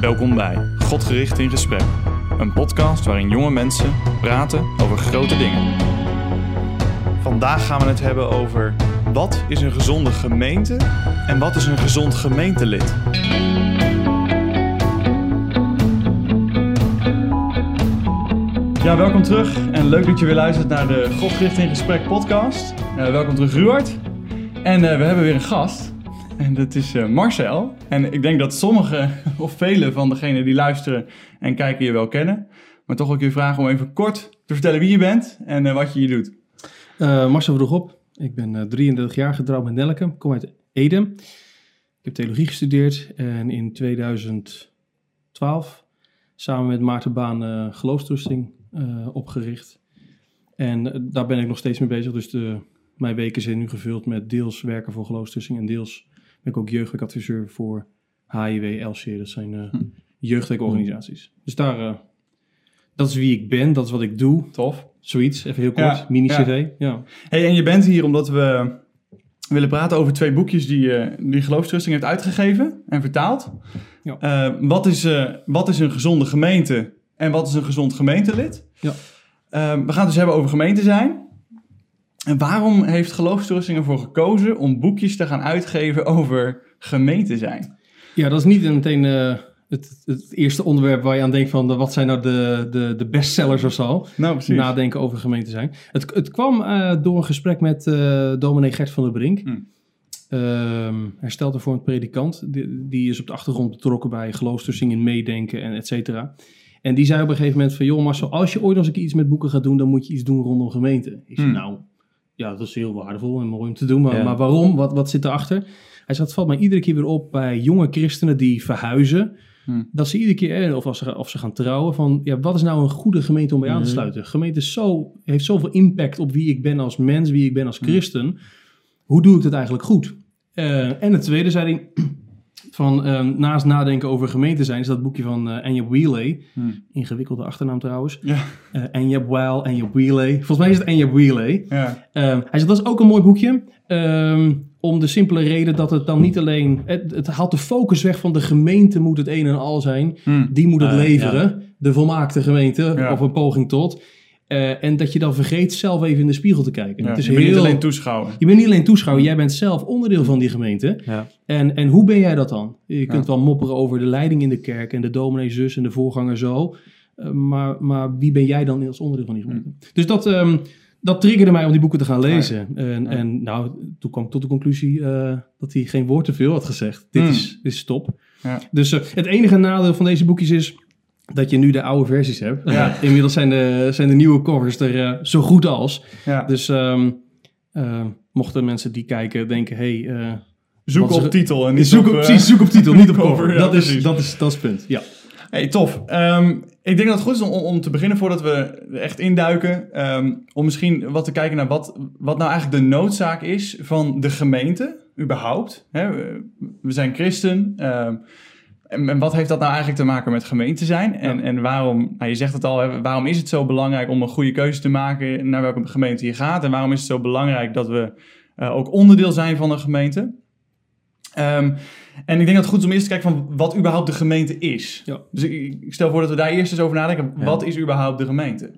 Welkom bij Godgericht in Gesprek, een podcast waarin jonge mensen praten over grote dingen. Vandaag gaan we het hebben over wat is een gezonde gemeente en wat is een gezond gemeentelid. Ja, welkom terug en leuk dat je weer luistert naar de Godgericht in Gesprek podcast. Uh, welkom terug Ruard. En uh, we hebben weer een gast. En dat is uh, Marcel. En ik denk dat sommigen of velen van degenen die luisteren en kijken je wel kennen. Maar toch ook je vragen om even kort te vertellen wie je bent en uh, wat je hier doet. Uh, Marcel vroeg op. Ik ben 33 jaar getrouwd met Nelke. kom uit Ede. Ik heb theologie gestudeerd en in 2012 samen met Maarten Baan geloofstrusting opgericht. En daar ben ik nog steeds mee bezig. Dus de, mijn weken zijn nu gevuld met deels werken voor geloofstrusting en deels ben ik ook jeugdwerkadviseur voor HIW, LC. Dat zijn uh, hm. jeugdwerkorganisaties. Dus daar, uh, dat is wie ik ben, dat is wat ik doe. Tof. Zoiets, even heel kort, ja, mini-cv. Ja. Hey, en je bent hier omdat we willen praten over twee boekjes die, uh, die Geloofstrusting heeft uitgegeven en vertaald. Ja. wat, is, wat is een gezonde gemeente en wat is een gezond gemeentelid? Ja. we gaan het dus hebben over gemeente zijn. En waarom heeft Geloofstrusting ervoor gekozen om boekjes te gaan uitgeven over gemeente zijn? Ja, dat is niet meteen uh, het, het, eerste onderwerp waar je aan denkt van de, wat zijn nou de, de, de bestsellers of zo. Nou, precies. Nadenken over gemeente zijn. Het, het kwam uh, door een gesprek met uh, dominee Gert van der Brink. Hmm. Um, hij stelde voor een predikant. Die, die, is op de achtergrond betrokken bij geloofstrusting in meedenken en et cetera. En die zei op een gegeven moment van... joh Marcel, als je ooit nog eens iets met boeken gaat doen... dan moet je iets doen rondom gemeente. Ik zei, hmm. nou, ja, dat is heel waardevol en mooi om te doen. Maar, maar waarom? Wat, wat zit erachter? Hij zegt, het valt mij iedere keer weer op bij jonge christenen die verhuizen. Hmm. Dat ze iedere keer, of als ze, of ze gaan trouwen, van ja, wat is nou een goede gemeente om bij aan te hmm. sluiten? Gemeente zo, heeft zoveel impact op wie ik ben als mens, wie ik ben als hmm. christen. Hoe doe ik het eigenlijk goed? Uh, en het tweede zei hij, van um, naast nadenken over gemeente zijn, is dat boekje van uh, Anja Wheeley. Hmm. Ingewikkelde achternaam trouwens. Ja. Uh, Anja Weil, Anja Wheeley. Volgens mij is het Anja Wheeley. Ja. Um, hij zegt, dat is ook een mooi boekje. Um, om de simpele reden dat het dan niet alleen... Het, het, haalt de focus weg van de gemeente moet het een en al zijn. Hmm. Die moet het uh, leveren. Ja. De volmaakte gemeente, of een poging tot. Uh, en dat je dan vergeet zelf even in de spiegel te kijken. Ja, het is je bent niet alleen toeschouwer. Je bent niet alleen toeschouwer, jij bent zelf onderdeel van die gemeente. Ja. En, en hoe ben jij dat dan? Je kunt wel mopperen over de leiding in de kerk en de dominee zus en de voorganger zo. Uh, maar, maar wie ben jij dan als onderdeel van die gemeente? Hmm. Dus dat, um, dat triggerde mij om die boeken te gaan lezen. En, en nou, toen kwam ik tot de conclusie uh, dat hij geen woord te veel had gezegd. Dit, hmm. is, dit is top. Dus het enige nadeel van deze boekjes is dat je nu de oude versies hebt. Ja. Inmiddels zijn de, zijn de nieuwe covers er uh, zo goed als. Ja. Dus um, uh, mochten mensen die kijken denken, hey, uh, zoek op titel en niet zoek op, precies, zoek op titel, niet op cover. Ja, dat, is, dat, is, dat is het punt, ja. Hey, tof. Um, ik denk dat het goed is om, om te beginnen voordat we echt induiken. Um, om misschien wat te kijken naar wat, wat nou eigenlijk de noodzaak is van de gemeente, überhaupt. Hè, we, we zijn christen. En, en, wat heeft dat nou eigenlijk te maken met gemeente zijn? En, en waarom, nou je zegt het al, waarom is het zo belangrijk om een goede keuze te maken naar welke gemeente je gaat? En waarom is het zo belangrijk dat we uh, ook onderdeel zijn van een gemeente? Um, en ik denk dat het goed is om eerst te kijken van wat überhaupt de gemeente is. Ja. Dus ik, ik, stel voor dat we daar eerst eens over nadenken. Ja. Wat is überhaupt de gemeente?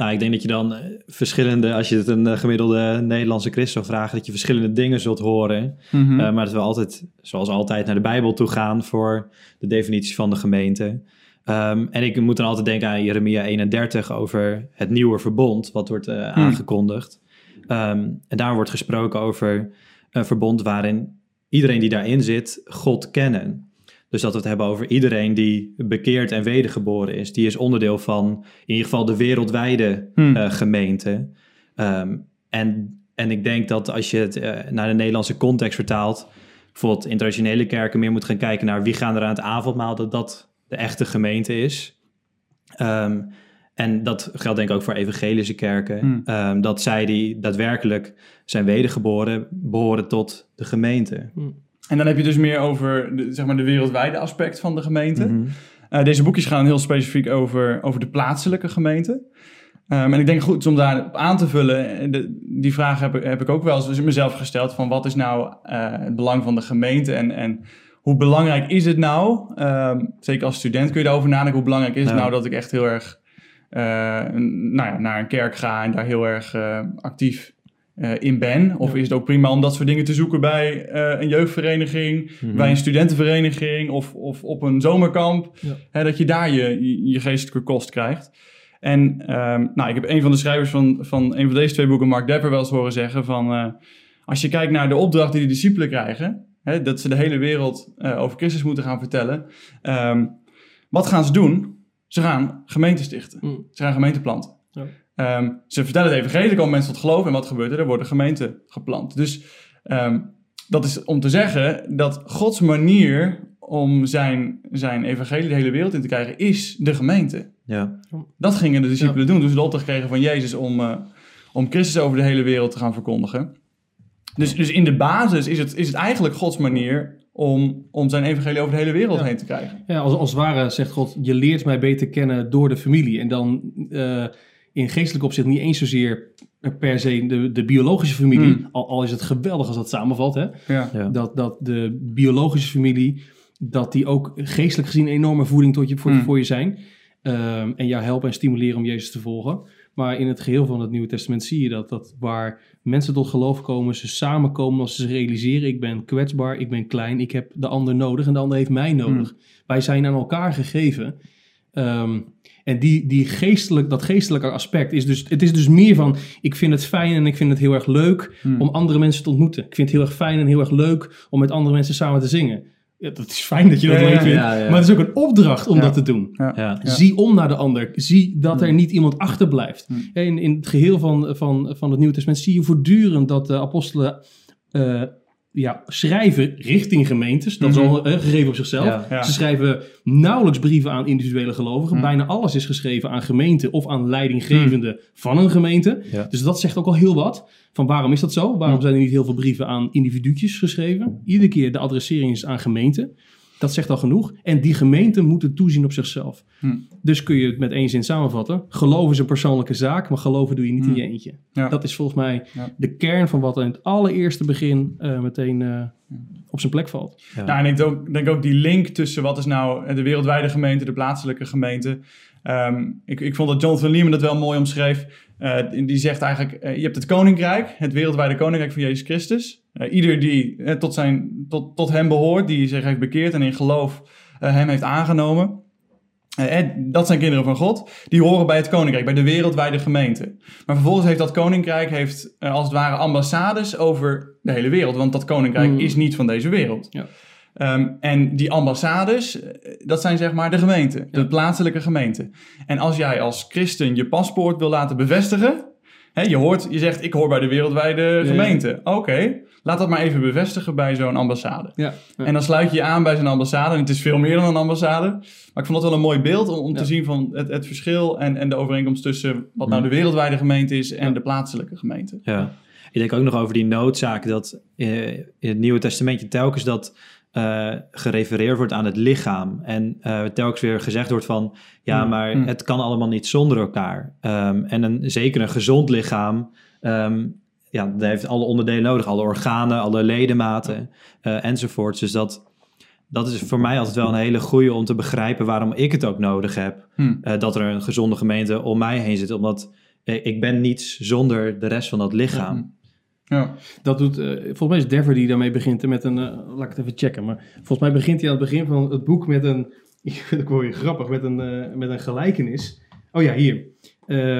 Nou, ik denk dat je dan eh, verschillende, als je het een eh, gemiddelde Nederlandse christen zou vragen, dat je verschillende dingen zult horen. Mm -hmm. uh, maar dat we altijd, zoals altijd, naar de Bijbel toe gaan voor de definitie van de gemeente. Um, en ik moet dan altijd denken aan Jeremia 31 over het nieuwe verbond, wat wordt uh, mm. aangekondigd. Um, en daar wordt gesproken over een verbond waarin iedereen die daarin zit, God kennen. Dus dat we het hebben over iedereen die bekeerd en wedergeboren is. Die is onderdeel van in ieder geval de wereldwijde hmm. uh, gemeente. Um, en, en ik denk dat als je het uh, naar de Nederlandse context vertaalt, bijvoorbeeld internationale kerken meer moet gaan kijken naar wie gaan er aan het avondmaal, dat dat de echte gemeente is. Um, en dat geldt denk ik ook voor evangelische kerken. Hmm. Um, dat zij die daadwerkelijk zijn wedergeboren, behoren tot de gemeente. Hmm. En dan heb je dus meer over de, zeg maar de wereldwijde aspect van de gemeente. Mm -hmm. uh, deze boekjes gaan heel specifiek over, over de plaatselijke gemeente. Um, en ik denk goed om daar aan te vullen. De, die vraag heb, heb ik ook wel eens mezelf gesteld: van wat is nou uh, het belang van de gemeente en, en hoe belangrijk is het nou? Um, zeker als student kun je daarover nadenken. Hoe belangrijk is het nou dat ik echt heel erg uh, nou ja, naar een kerk ga en daar heel erg actief in ben? Of is het ook prima om dat soort dingen te zoeken bij een jeugdvereniging, mm -hmm. bij een studentenvereniging of, of op een zomerkamp? Ja. Hè, dat je daar je, je geestelijke kost krijgt. En um, nou, ik heb een van de schrijvers van, van een van deze twee boeken, Mark Depper, wel eens horen zeggen van... Uh, als je kijkt naar de opdracht die de discipelen krijgen, hè, dat ze de hele wereld uh, over Christus moeten gaan vertellen. Um, wat gaan ze doen? Ze gaan gemeenten stichten. Mm. Ze gaan gemeenten planten. Ja. Um, ze vertellen het evangelie, er komen mensen tot geloof. En wat gebeurt er? Er worden gemeenten geplant. Dus dat is om te zeggen dat Gods manier om zijn, zijn evangelie de hele wereld in te krijgen, is de gemeente. Ja. Dat gingen de discipelen doen. Dus de opdracht kregen van Jezus om, uh, om Christus over de hele wereld te gaan verkondigen. Dus, dus in de basis is het, is het eigenlijk Gods manier om, om zijn evangelie over de hele wereld heen te krijgen. Ja, als, als het ware zegt God, je leert mij beter kennen door de familie. En dan uh, in geestelijk opzicht niet eens zozeer per se de, de biologische familie, mm. al, al, is het geweldig als dat samenvalt, hè? Ja. Dat, dat de biologische familie, dat die ook geestelijk gezien een enorme voeding tot je, voor, mm. voor je zijn. Um, en jou helpen en stimuleren om Jezus te volgen. Maar in het geheel van het Nieuwe Testament zie je dat, dat waar mensen tot geloof komen, ze samenkomen als ze realiseren: ik ben kwetsbaar, ik ben klein, ik heb de ander nodig en de ander heeft mij nodig. Mm. Wij zijn aan elkaar gegeven. Um, en die, die geestelijk, dat geestelijke aspect is dus, het is dus meer van, ik vind het fijn en ik vind het heel erg leuk mm. om andere mensen te ontmoeten. Ik vind het heel erg fijn en heel erg leuk om met andere mensen samen te zingen. Ja, dat is fijn dat je dat ja, leuk vindt. Ja, ja. Maar het is ook een opdracht om dat te doen. Zie om naar de ander. Zie dat er niet iemand achterblijft. In, in het geheel van, van, van het Nieuwe Testament zie je voortdurend dat de apostelen uh, ja, schrijven richting gemeentes. Dat is al uh, gegeven op zichzelf. Ze schrijven nauwelijks brieven aan individuele gelovigen. Bijna alles is geschreven aan gemeenten of aan leidinggevenden van een gemeente. Dus dat zegt ook al heel wat. Van waarom is dat zo? Waarom zijn er niet heel veel brieven aan individuutjes geschreven? Iedere keer de adressering is aan gemeenten. Dat zegt al genoeg. En die gemeenten moeten toezien op zichzelf. Hm. Dus kun je het met één zin samenvatten. Geloven is een persoonlijke zaak, maar geloven doe je niet in hm. je eentje. Dat is volgens mij de kern van wat in het allereerste begin uh, meteen uh, op zijn plek valt. Ja. Nou, en ik denk ook, denk ook die link tussen wat is nou de wereldwijde gemeente, de plaatselijke gemeente. Um, ik, ik vond dat Jonathan Lehman dat wel mooi omschreef. Uh, die zegt eigenlijk, uh, je hebt het koninkrijk, het wereldwijde koninkrijk van Jezus Christus. Uh, ieder die tot, zijn, tot, tot hem behoort, die zich heeft bekeerd en in geloof hem heeft aangenomen. dat zijn kinderen van God. Die horen bij het koninkrijk, bij de wereldwijde gemeente. Maar vervolgens heeft dat koninkrijk heeft, als het ware ambassades over de hele wereld. Want dat koninkrijk mm. is niet van deze wereld. Ja. Um, en die ambassades, eh, dat zijn zeg maar de gemeenten, de plaatselijke gemeenten. En als jij als christen je paspoort wil laten bevestigen, hè, je, hoort, je zegt ik hoor bij de wereldwijde gemeente. Oké, laat dat maar even bevestigen bij zo'n ambassade. Ja, En dan sluit je je aan bij zo'n ambassade. En het is veel meer dan een ambassade. Maar ik vond dat wel een mooi beeld om, om te zien van het, het verschil en, en de overeenkomst tussen wat nou de wereldwijde gemeente is en de plaatselijke gemeente. Ja. Ik denk ook nog over die noodzaak dat uh, in het Nieuwe Testamentje telkens dat uh, gerefereerd wordt aan het lichaam. En uh, telkens weer gezegd wordt van, ja, mm, maar mm. het kan allemaal niet zonder elkaar. Um, en een, zeker een gezond lichaam, um, ja, dat heeft alle onderdelen nodig. Alle organen, alle ledematen uh, enzovoorts. Dus dat, dat is voor mij altijd wel een hele goede om te begrijpen waarom ik het ook nodig heb. Mm. dat er een gezonde gemeente om mij heen zit. Omdat ik ben niets zonder de rest van dat lichaam. Ja. Dat doet, uh, volgens mij is Dever die daarmee begint met een, uh, laat ik het even checken, maar volgens mij begint hij aan het begin van het boek met een, ik wel weer grappig, met een, uh, met een gelijkenis. Oh ja, hier,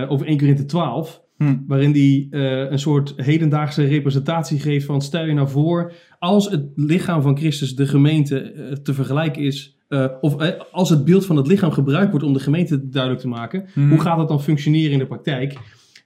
over 1 Korinthe 12, hm. waarin hij een soort hedendaagse representatie geeft van stel je nou voor, als het lichaam van Christus de gemeente te vergelijken is, of als het beeld van het lichaam gebruikt wordt om de gemeente duidelijk te maken, hm. hoe gaat dat dan functioneren in de praktijk?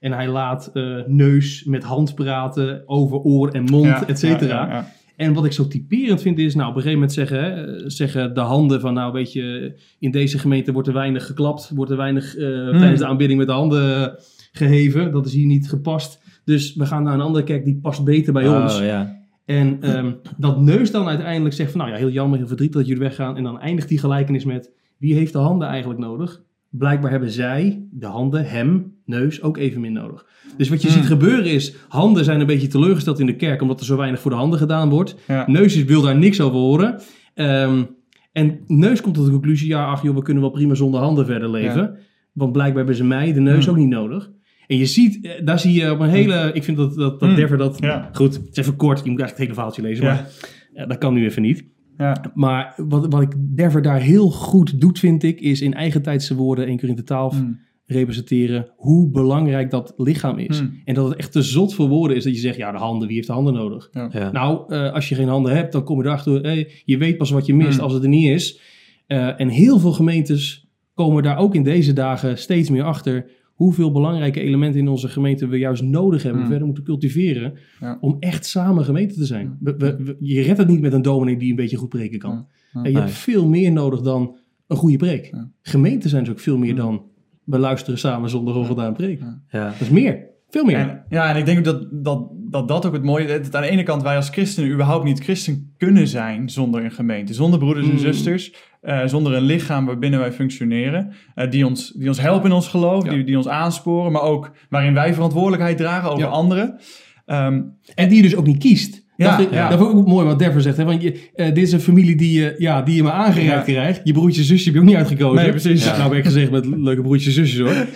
En hij laat uh, neus met hand praten over oor en mond, ja, et cetera. Ja, en wat ik zo typerend vind is, nou op een gegeven moment zeggen, hè, zeggen de handen van, nou weet je, in deze gemeente wordt er weinig geklapt, wordt er weinig uh, hmm. tijdens de aanbidding met de handen geheven. Dat is hier niet gepast. Dus we gaan naar een andere kerk die past beter bij oh, ons. Ja. En um, dat neus dan uiteindelijk zegt van, nou ja, heel jammer, heel verdrietig dat jullie weggaan. En dan eindigt die gelijkenis met, wie heeft de handen eigenlijk nodig? Blijkbaar hebben zij, de handen, hem, neus, ook even min nodig. Dus wat je ziet gebeuren is, handen zijn een beetje teleurgesteld in de kerk omdat er zo weinig voor de handen gedaan wordt. Neus wil daar niks over horen. Ehm, en neus komt tot de conclusie, ja, ach joh, we kunnen wel prima zonder handen verder leven. Want blijkbaar hebben ze mij, de neus, ook niet nodig. En je ziet, eh, daar zie je op een hele, ik vind dat, dat, dat. Dever dat, goed, het is even kort, je moet eigenlijk het hele verhaaltje lezen, maar ja, dat kan nu even niet. Ja. Maar wat, wat ik Dever daar heel goed doet, vind ik, is in eigen tijdse woorden, één keer in de taal mm. representeren hoe belangrijk dat lichaam is. Mm. En dat het echt te zot voor woorden is dat je zegt, ja, de handen, wie heeft de handen nodig? Ja. Nou, uh, als je geen handen hebt, dan kom je erachter, hey, je weet pas wat je mist mm. als het er niet is. Uh, en heel veel gemeentes komen daar ook in deze dagen steeds meer achter hoeveel belangrijke elementen in onze gemeente we juist nodig hebben, mm. verder moeten cultiveren, om echt samen gemeente te zijn. We, je redt het niet met een dominee die een beetje goed preken kan. En je hebt veel meer nodig dan een goede preek. Gemeenten zijn dus ook veel meer dan we luisteren samen zonder ongedaan preek. Ja. Dat is meer. Veel meer. En, ja, en ik denk dat dat, dat dat ook het mooie is. aan de ene kant wij als christenen überhaupt niet christen kunnen zijn zonder een gemeente. Zonder broeders en mm. zusters. Uh, zonder een lichaam waarbinnen wij functioneren. Uh, die, ons, die ons helpen in ons geloof. Die, die ons aansporen. Maar ook waarin wij verantwoordelijkheid dragen over anderen. Um, en die je dus ook niet kiest. Ja, dat, ja. dat vond ik ook mooi wat Dever zegt. Hè? Want je, uh, dit is een familie die, je, ja, die je maar aangereikt krijgt. Je broertje en zusje heb je ook niet uitgekozen. Nee, precies. Nou ben ik gezegd met leuke broertjes en zusjes hoor.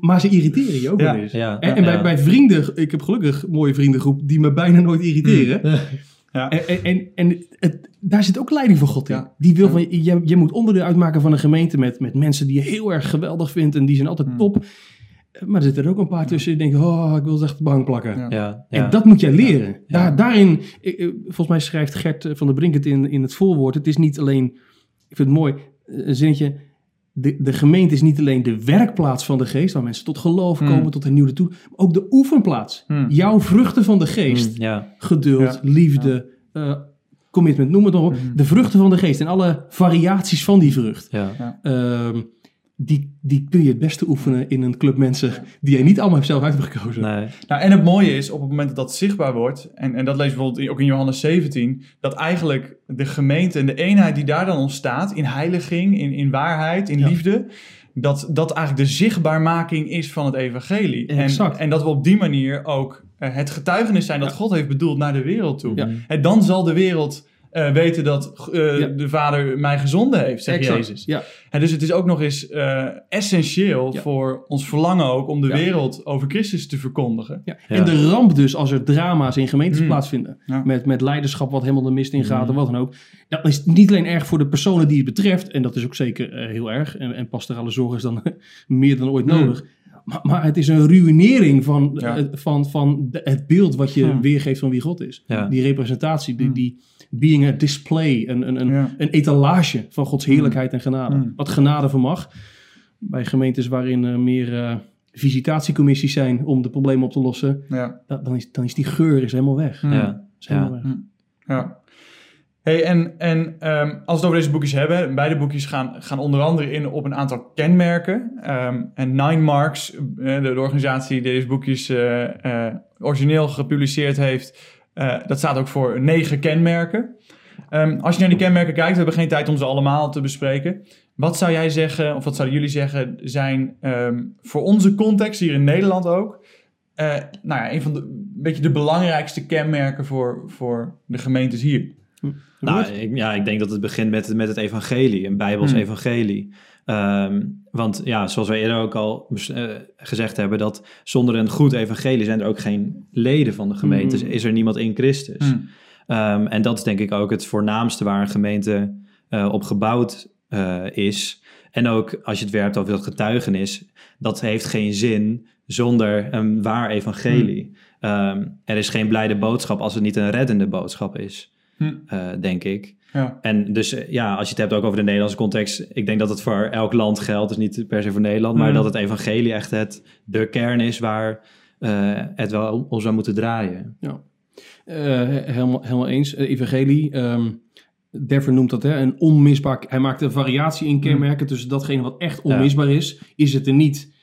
maar ze irriteren je ook wel eens. En, en bij, bij vrienden, ik heb gelukkig een mooie vriendengroep die me bijna nooit irriteren. Ja. En, en, en het, daar zit ook leiding van God in. Die wil van, je, je moet onderdeel uitmaken van een gemeente met, met mensen die je heel erg geweldig vindt en die zijn altijd mm. top. Maar er zitten er ook een paar tussen die denken, oh, ik wil ze echt de bank plakken. Ja. En dat moet jij leren. Daar, daarin, volgens mij schrijft Gert van der Brink het in, in het voorwoord. Het is niet alleen, ik vind het mooi, een zinnetje. De, de gemeente is niet alleen de werkplaats van de geest, waar mensen tot geloof hmm. komen, tot een nieuwe toe, maar ook de oefenplaats. Hmm. Jouw vruchten van de geest. Hmm, Geduld, liefde, uh, commitment, noem het maar op. De vruchten van de geest en alle variaties van die vrucht. Ja. Uh, die, die kun je het beste oefenen in een club mensen die je niet allemaal zelf uit hebt gekozen. Nee. Nou, en het mooie is, op het moment dat dat zichtbaar wordt, en, en dat lees je bijvoorbeeld ook in Johannes 17, dat eigenlijk de gemeente en de eenheid die daar dan ontstaat, in heiliging, in, in waarheid, in liefde, dat dat eigenlijk de zichtbaarmaking is van het evangelie. En, en dat we op die manier ook eh, het getuigenis zijn dat God heeft bedoeld naar de wereld toe. En dan zal de wereld uh, weten dat uh, de Vader mij gezonden heeft, zegt Jezus. Ja. En dus het is ook nog eens uh, essentieel voor ons verlangen ook om de wereld over Christus te verkondigen. En de ramp dus als er drama's in gemeentes mm. plaatsvinden, met, met leiderschap wat helemaal de mist in gaat mm. of wat dan ook. Dat is niet alleen erg voor de personen die het betreft, en dat is ook zeker heel erg, en, en pastorale zorg is dan meer dan ooit mm. nodig. Maar, maar, het is een ruïnering van, van, van het beeld wat je weergeeft van wie God is. Die representatie, die, die being a display, een, een, een, een etalage van Gods mm. heerlijkheid en genade. Mm. Wat genade vermag. Bij gemeentes waarin er meer uh, visitatiecommissies zijn om de problemen op te lossen, ja. dan, is, dan is die geur is helemaal weg. Ja. Is helemaal weg. Ja. En en um, als we deze boekjes hebben, beide boekjes gaan, gaan onder andere in op een aantal kenmerken. Um, en Nine Marks, uh, de, de, organisatie die deze boekjes uh, uh, origineel gepubliceerd heeft, dat staat ook voor negen kenmerken. Um, als je naar die kenmerken kijkt, we hebben geen tijd om ze allemaal te bespreken. Wat zou jij zeggen, of wat zouden jullie zeggen, zijn voor onze context hier in Nederland ook, nou ja, een van de beetje de belangrijkste kenmerken voor, voor de gemeentes hier? Hm. Nou, ik, ja, ik denk dat het begint met, met het evangelie, een Bijbels hm. evangelie. Um, want ja, zoals we eerder ook al uh, gezegd hebben, dat zonder een goed evangelie zijn er ook geen leden van de gemeente. Mm. Is er niemand in Christus. Mm. Um, en dat is denk ik ook het voornaamste waar een gemeente uh, op gebouwd uh, is. En ook als je het werpt over dat getuigenis, dat heeft geen zin zonder een waar evangelie. Um, er is geen blijde boodschap als het niet een reddende boodschap is, denk ik. Ja. En dus eh, ja, als je het hebt ook over de Nederlandse context, ik denk dat het voor elk land geldt, dus niet per se voor Nederland, maar mm. dat het evangelie echt het, de kern is waar uh, het wel om zou moeten draaien. Ja, uh, helemaal, helemaal eens. evangelie, um, Dever noemt dat hè, een onmisbaar, hij maakt een variatie in kenmerken mm. tussen datgene wat echt onmisbaar is, is het er niet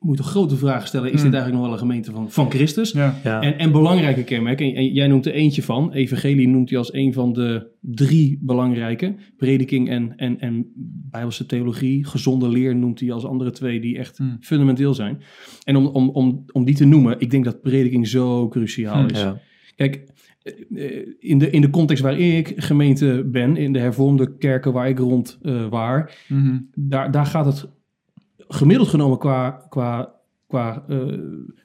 moet je grote vragen stellen. Is dit hmm. eigenlijk nog wel een gemeente van, van Christus? Ja. En, en belangrijke kenmerken. En, jij noemt er eentje van. Evangelie noemt hij als een van de drie belangrijke. Prediking en, en, en Bijbelse theologie. Gezonde leer noemt hij als andere twee die echt hmm. fundamenteel zijn. En om, om, om, om die te noemen, ik denk dat prediking zo cruciaal hmm. is. Kijk, eh, in de, in de context waar ik gemeente ben, in de hervormde kerken waar ik rond uh, waar, daar, daar gaat het gemiddeld genomen qua, qua, qua uh,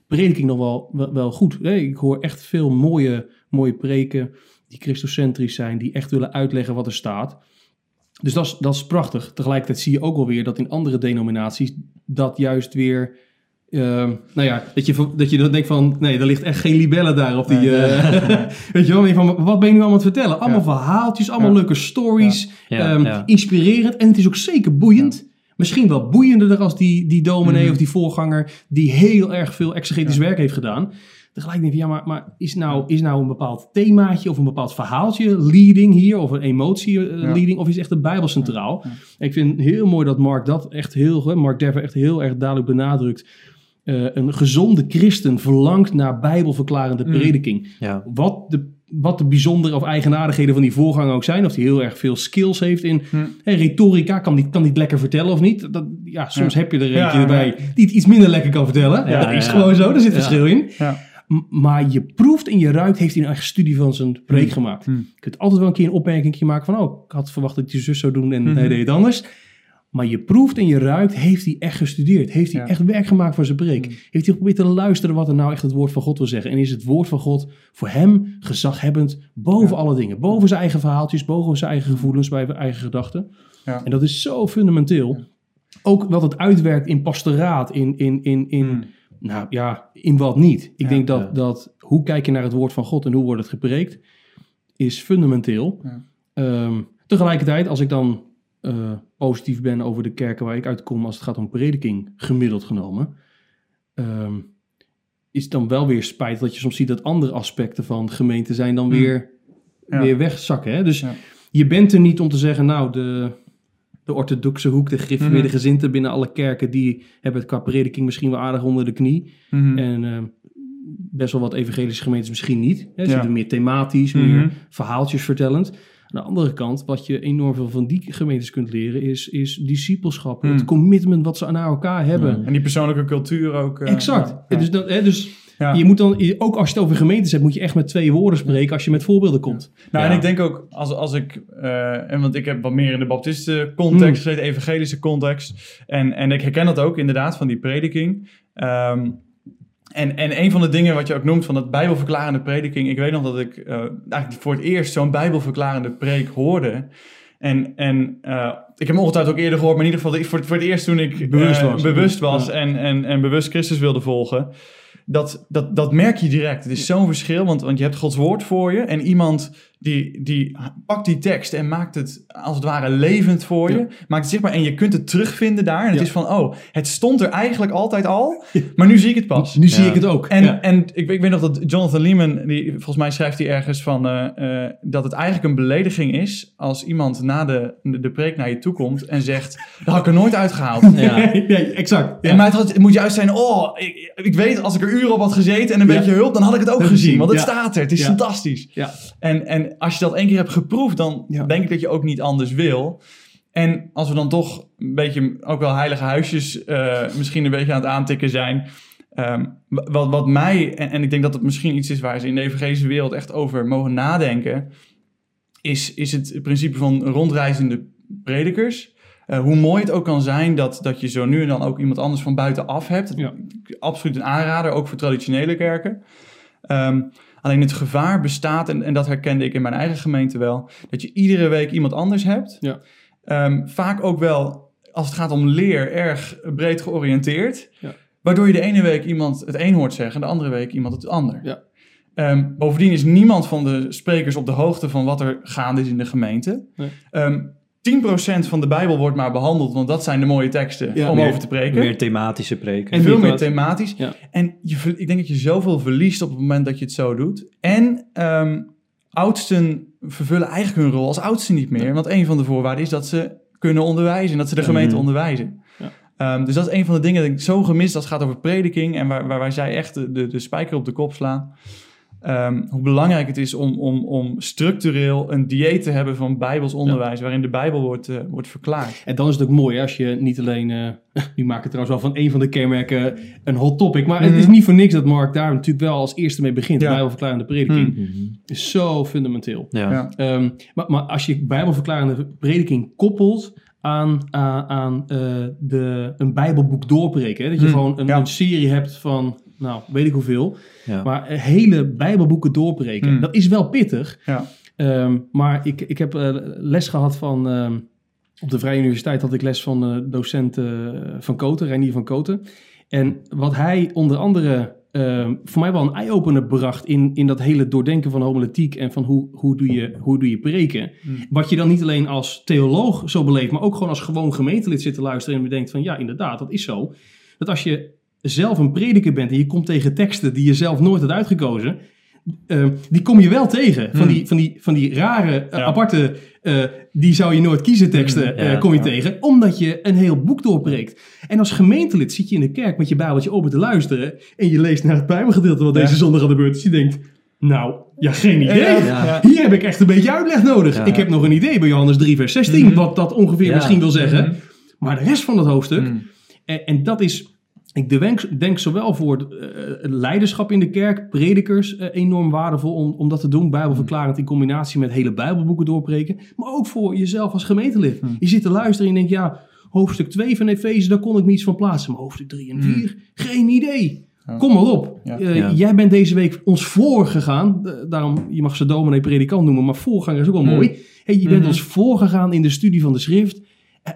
prediking nog wel, wel, goed. ik hoor echt veel mooie, mooie preken die christocentrisch zijn, die echt willen uitleggen wat er staat. Dus dat is, dat is prachtig. Tegelijkertijd zie je ook wel weer dat in andere denominaties dat juist weer uh, nou ja, dat je, dat je dan denkt van, nee, er ligt echt geen libellen daar op die... Uh, weet je wel, van, wat ben je nu allemaal aan het vertellen? Allemaal verhaaltjes, allemaal leuke stories, um, inspirerend. En het is ook zeker boeiend. Misschien wel boeiender als die, die dominee mhm. of die voorganger die heel erg veel exegetisch werk heeft gedaan. Tegelijk denk ik, ja, maar, maar is, nou, is nou een bepaald themaatje of een bepaald verhaaltje leading hier, of een emotie uh, leading, of is echt de Bijbel centraal? Ik vind heel mooi dat Mark dat echt heel, Mark Dever echt heel erg duidelijk benadrukt uh, een gezonde christen verlangt naar bijbelverklarende mm. prediking. Ja. Wat, de, wat de bijzondere of eigenaardigheden van die voorganger ook zijn. Of die heel erg veel skills heeft in mm. retorica. Kan die, kan die het lekker vertellen of niet? Dat, ja, soms heb je er eentje ja, bij die het iets minder lekker kan vertellen. dat is gewoon zo, daar zit verschil in. Maar je proeft en je ruikt, heeft hij een eigen studie van zijn preek mm. gemaakt. Je kunt altijd wel een keer een opmerking maken van... oh, ik had verwacht dat je zus zou doen en hij deed het anders. Maar je proeft en je ruikt, heeft hij echt gestudeerd? Heeft hij echt werk gemaakt voor zijn preek? Mm. Heeft hij geprobeerd te luisteren wat er nou echt het woord van God wil zeggen? En is het woord van God voor hem gezaghebbend boven alle dingen? Boven zijn eigen verhaaltjes, boven zijn eigen gevoelens, bij zijn eigen gedachten. Ja. En dat is zo fundamenteel. Ook wat het uitwerkt in pastoraat, in, in, in, in, mm. nou ja, in wat niet. Ik denk dat, dat hoe kijk je naar het woord van God en hoe wordt het gepreekt, is fundamenteel. Um, tegelijkertijd, als ik dan uh, positief ben over de kerken waar ik uitkom als het gaat om prediking, gemiddeld genomen. Um, is dan wel weer spijt dat je soms ziet dat andere aspecten van gemeente zijn dan hmm. weer, weer wegzakken. Hè? Dus je bent er niet om te zeggen, nou, de, de orthodoxe hoek, de gereformeerde mm gezinten binnen alle kerken, die hebben het qua prediking misschien wel aardig onder de knie. Mhm. En uh, best wel wat evangelische gemeentes misschien niet. Hè? Ze meer thematisch, meer mhm. verhaaltjes vertellend. Aan de andere kant, wat je enorm veel van die gemeentes kunt leren, is, is discipelschap. Het hmm. commitment wat ze naar elkaar hebben. En die persoonlijke cultuur ook. Uh, exact. Dus, dat, hè, dus je moet dan, ook als je het over gemeentes hebt, moet je echt met twee woorden spreken als je met voorbeelden komt. Nou, en ik denk ook, als, als ik, uh, en want ik heb wat meer in de baptisten context hmm. evangelische context. En, en ik herken dat ook inderdaad van die prediking. Um, en, en een van de dingen wat je ook noemt van dat bijbelverklarende prediking. Ik weet nog dat ik uh, eigenlijk voor het eerst zo'n bijbelverklarende preek hoorde. En, en uh, ik heb hem ongetwijfeld ook eerder gehoord, maar in ieder geval voor, voor het eerst toen ik bewust was, bewust was en, en, en bewust Christus wilde volgen dat, dat, dat merk je direct. Het is zo'n verschil, want, want je hebt Gods woord voor je en iemand die, die pakt die tekst en maakt het als het ware levend voor je. Maakt het zichtbaar en je kunt het terugvinden daar. En het is van, oh, het stond er eigenlijk altijd al, maar nu zie ik het pas. Nu zie ik het ook. En, en ik, ik weet nog dat Jonathan Lehman, die, volgens mij schrijft hij ergens van, uh, dat het eigenlijk een belediging is als iemand na de, de, preek naar je toe komt en zegt, dat had ik er nooit uitgehaald. Ja, exact. En maar het, moet juist zijn, oh, ik, ik, weet als ik er uren op had gezeten en een beetje hulp, dan had ik het ook gezien. Want het staat er, het is fantastisch. Ja. En, en als je dat één keer hebt geproefd, dan denk ik dat je ook niet anders wil. En als we dan toch een beetje ook wel heilige huisjes uh, misschien een beetje aan het aantikken zijn. Um, wat, wat mij, en, en, ik denk dat het misschien iets is waar ze in de evangelische wereld echt over mogen nadenken, is, is het principe van rondreizende predikers. Uh, hoe mooi het ook kan zijn dat, dat je zo nu en dan ook iemand anders van buitenaf hebt. Ja. Absoluut een aanrader, ook voor traditionele kerken. Um, Alleen het gevaar bestaat, en, en dat herkende ik in mijn eigen gemeente wel, dat je iedere week iemand anders hebt. Ja. Um, vaak ook wel, als het gaat om leer, erg breed georiënteerd. Ja. Waardoor je de ene week iemand het een hoort zeggen, de andere week iemand het ander. Ja. Um, bovendien is niemand van de sprekers op de hoogte van wat er gaande is in de gemeente. Nee. Um, 10% van de Bijbel wordt maar behandeld, want dat zijn de mooie teksten om over te preken. Meer thematische preken. En veel meer thematisch. En je, ik denk dat je zoveel verliest op het moment dat je het zo doet. En um, oudsten vervullen eigenlijk hun rol als oudsten niet meer. Want een van de voorwaarden is dat ze kunnen onderwijzen, dat ze de gemeente onderwijzen. Um, dus dat is een van de dingen die ik zo gemist als het gaat over prediking en waar, waar, waar zij echt de, de, de spijker op de kop slaan. Um, hoe belangrijk het is om, om, om structureel een dieet te hebben van Bijbels onderwijs, waarin de Bijbel wordt, uh, wordt verklaard. En dan is het ook mooi als je niet alleen, uh, nu maak ik trouwens wel van een van de kenmerken een hot topic, maar het is mhm. niet voor niks dat Mark daar natuurlijk wel als eerste mee begint. Ja. Bijbelverklarende prediking mm. is zo fundamenteel. Ja. Um, maar, maar als je Bijbelverklarende prediking koppelt aan, uh, aan de, een Bijbelboek doorbreken, dat je mm. gewoon een, een serie hebt van nou, weet ik hoeveel. Maar hele Bijbelboeken doorbreken, hmm. dat is wel pittig. Ja. Ehm, maar ik, ik heb uh, les gehad van. Ehm, op de Vrije Universiteit had ik les van uh, docent van Koten, Reinier van Koten. En wat hij onder andere ehm, voor mij wel een eye-opener bracht in, in dat hele doordenken van homiletiek en van hoe, hoe, doe, je, hoe doe je preken. Hmm. Wat je dan niet alleen als theoloog zo beleeft, maar ook gewoon als gewoon gemeentelid zit te luisteren en bedenkt van ja, inderdaad, dat is zo. Dat als je zelf een prediker bent en je komt tegen teksten die je zelf nooit had uitgekozen, uh, die kom je wel tegen. Van, hmm. die, van, die, van die rare, eh, aparte, uh, die zou je nooit kiezen teksten, hmm. kom je tegen, omdat je een heel boek doorbreekt. En als gemeentelid zit je in de kerk met je bijbeltje open te luisteren en je leest naar het bijbelgedeelte wat deze zondag aan de beurt is. Je denkt, nou, ja, geen idee. Hier heb ik echt een beetje uitleg nodig. Ik heb nog een idee bij Johannes 3 vers 16, hmm. wat dat ongeveer misschien wil zeggen. Maar de rest van het hoofdstuk, en, en dat is ik denk, denk zowel voor uh, leiderschap in de kerk, predikers, uh, enorm waardevol om, om dat te doen. Bijbelverklarend in combinatie met hele Bijbelboeken doorbreken. Maar ook voor jezelf als gemeentelid. Hmm. Je zit te luisteren en je denkt, ja, hoofdstuk 2 van Efeze, daar kon ik me iets van plaatsen. Maar hoofdstuk 3 en 4, hmm. geen idee. Kom maar op. Ja. Jij bent deze week ons voorgegaan. daarom, je mag ze dominee predikant noemen, maar voorganger is ook wel hmm. mooi. Hey, je bent ons voorgegaan in de studie van de schrift.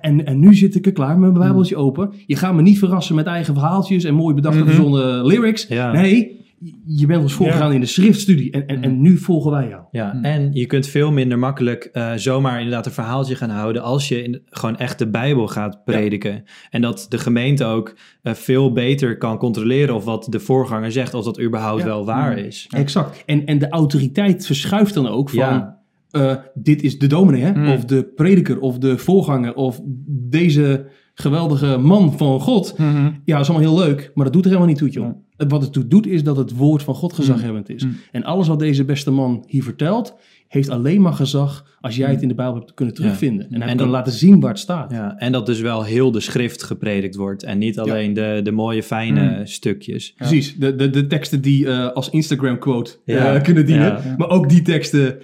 En, en nu zit ik er klaar met mijn hmm. bijbeltje open. Je gaat me niet verrassen met eigen verhaaltjes en mooi bedachte mm verzonnen lyrics. Nee, je bent ons voorgegaan in de schriftstudie en, en, en hmm. nu volgen wij jou. Ja, hmm. en je kunt veel minder makkelijk uh, zomaar inderdaad een verhaaltje gaan houden als je in, gewoon echt de Bijbel gaat prediken. En dat de gemeente ook uh, veel beter kan controleren of wat de voorganger zegt, of dat überhaupt wel waar is. Exact. En, en de autoriteit verschuift dan ook van uh, dit is de dominee, hè? Hmm. of de prediker, of de voorganger, of deze geweldige man van God. Hmm. Ja, dat is allemaal heel leuk, maar dat doet er helemaal niet toe, joh. Wat het toe doet, is dat het woord van God gezaghebbend is. Hmm. En alles wat deze beste man hier vertelt, heeft alleen maar gezag als jij het in de Bijbel hebt kunnen terugvinden. En hij kan laten zien waar het staat. Ja, en dat dus wel heel de schrift gepredikt wordt. En niet alleen de, de mooie, fijne stukjes. Precies, de, de, de teksten die uh, als Instagram quote uh, kunnen dienen. Maar ook die teksten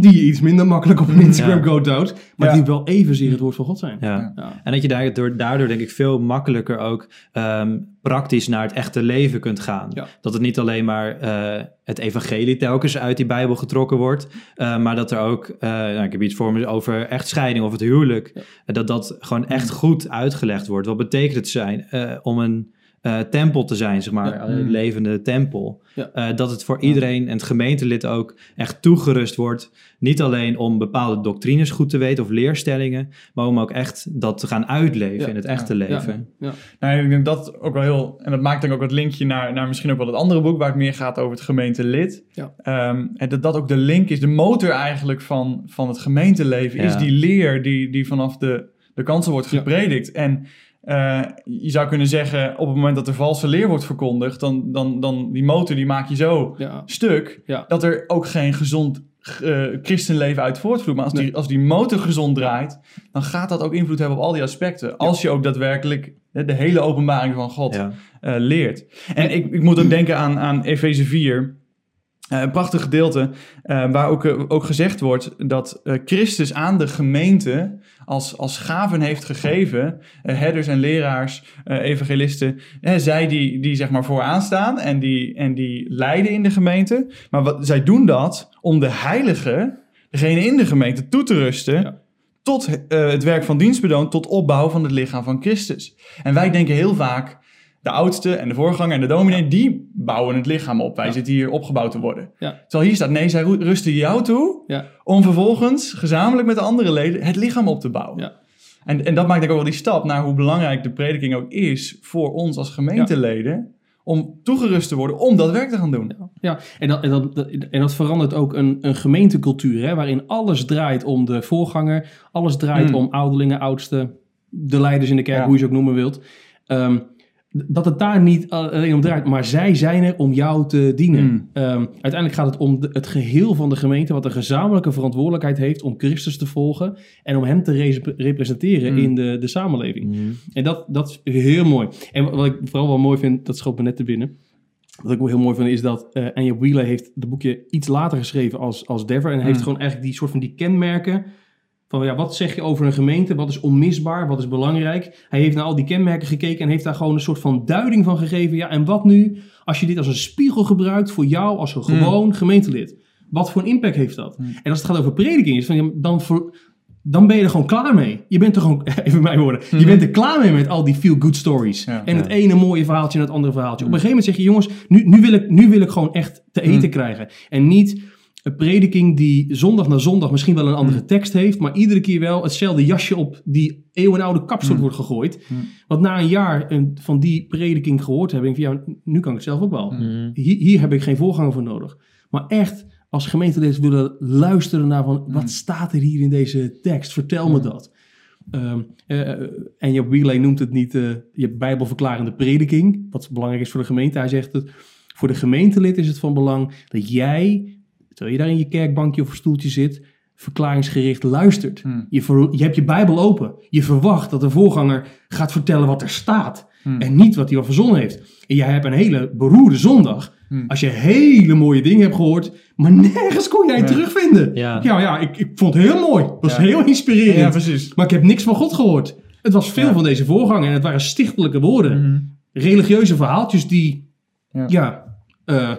die je iets minder makkelijk op een Instagram ja. houdt, maar die wel evenzeer het woord van God zijn. Ja. ja. En dat je daardoor, daardoor denk ik veel makkelijker ook um, praktisch naar het echte leven kunt gaan. Dat het niet alleen maar uh, het evangelie telkens uit die Bijbel getrokken wordt, uh, maar dat er ook, uh, nou, ik heb iets voor me over echtscheiding of het huwelijk, dat dat gewoon echt goed uitgelegd wordt. Wat betekent het zijn om een uh, tempel te zijn, zeg maar, een mm. levende tempel. Uh, dat het voor iedereen en het gemeentelid ook echt toegerust wordt. Niet alleen om bepaalde doctrines goed te weten of leerstellingen, maar om ook echt dat te gaan uitleven in het echte leven. Ja. Nou, ik denk dat ook wel heel, en dat maakt denk ik ook het linkje naar, naar misschien ook wel het andere boek waar het meer gaat over het gemeentelid. Um, en dat dat ook de link is, de motor eigenlijk van, van het gemeenteleven, is die leer die, die vanaf de, de kansen wordt gepredikt. En uh, je zou kunnen zeggen, op het moment dat er valse leer wordt verkondigd, dan, dan, dan die motor die maak je zo stuk, dat er ook geen gezond uh, christenleven uit voortvloeit. Maar als, die, als die motor gezond draait, dan gaat dat ook invloed hebben op al die aspecten. Als je ook daadwerkelijk de, hele openbaring van God uh, leert. En ik, ik moet ook denken aan, aan Efeze 4. Uh, een prachtig gedeelte uh, waar ook, ook gezegd wordt dat Christus aan de gemeente als, als gaven heeft gegeven, herders en leraars, evangelisten, zij die, die zeg maar vooraan staan en die, en die leiden in de gemeente. Maar wat, zij doen dat om de heilige, degene in de gemeente, toe te rusten tot het werk van dienstbedoon, tot opbouw van het lichaam van Christus. En wij denken heel vaak, de oudste en de voorganger en de dominee, die bouwen het lichaam op. Wij zitten hier opgebouwd te worden. Ja. Terwijl hier staat, nee, zij rusten jou toe ja. om vervolgens gezamenlijk met de andere leden het lichaam op te bouwen. Ja. En, en dat maakt denk ik ook wel die stap naar hoe belangrijk de prediking ook is voor ons als gemeenteleden. Om toegerust te worden om dat werk te gaan doen. Ja, en, dat, en, dat, en dat verandert ook een, een gemeentecultuur, hè, waarin alles draait om de voorganger, alles draait mm. om ouderlingen, oudsten, de leiders in de kerk, hoe je ze ook noemen wilt. Um, dat het daar niet alleen om draait, maar zij zijn er om jou te dienen. Hmm. Ehm, uiteindelijk gaat het om het geheel van de gemeente, wat een gezamenlijke verantwoordelijkheid heeft om Christus te volgen en om hem te representeren hmm. in de, de samenleving. Hmm. En dat, dat is heel mooi. En wat ik vooral wel mooi vind, dat schoot me net te binnen. Wat ik ook heel mooi vind, is dat uh, Anja Wheeler heeft het boekje iets later geschreven als, als Dever. En heeft gewoon eigenlijk die soort van die kenmerken van ja, wat zeg je over een gemeente? Wat is onmisbaar? Wat is belangrijk? Hij heeft naar al die kenmerken gekeken en heeft daar gewoon een soort van duiding van gegeven. Ja, en wat nu als je dit als een spiegel gebruikt voor jou als een hmm. gewoon gemeentelid? Wat voor een impact heeft dat? Hmm. En als het gaat over prediking, is van, ja, dan, voor, dan ben je er gewoon klaar mee. Je bent er gewoon, even mijn woorden, je hmm. bent er klaar mee met al die feel-good stories. en het ene mooie verhaaltje en het andere verhaaltje. Op een gegeven moment zeg je, jongens, nu, nu, wil, ik, nu wil ik gewoon echt te eten krijgen. En niet een prediking die zondag na zondag misschien wel een andere hmm. tekst heeft, maar iedere keer wel hetzelfde jasje op die eeuwenoude kapsel hmm. wordt gegooid. Hmm. Want na een jaar van die prediking gehoord heb ik van ja, nu kan ik het zelf ook wel. Hier, hier, heb ik geen voorganger voor nodig. Maar echt als gemeentelid willen luisteren naar van wat staat er hier in deze tekst? Vertel me dat. Um, uh, en je Wheeley noemt het niet uh, je bijbelverklarende prediking, wat belangrijk is voor de gemeente. Hij zegt het, voor de gemeentelid is het van belang dat jij terwijl je daar in je kerkbankje of stoeltje zit, verklaringsgericht luistert. Hmm. Je, je hebt je Bijbel open. Je verwacht dat de voorganger gaat vertellen wat er staat. Hmm. En niet wat hij al verzonnen heeft. En jij hebt een hele beroerde zondag. Hmm. Als je hele mooie dingen hebt gehoord, maar nergens kon jij het terugvinden. Ja, ja, ja ik, ik, vond het heel mooi. Het was heel inspirerend. Ja, precies. Maar ik heb niks van God gehoord. Het was veel van deze voorganger en het waren stichtelijke woorden. Religieuze verhaaltjes die, ja, uh,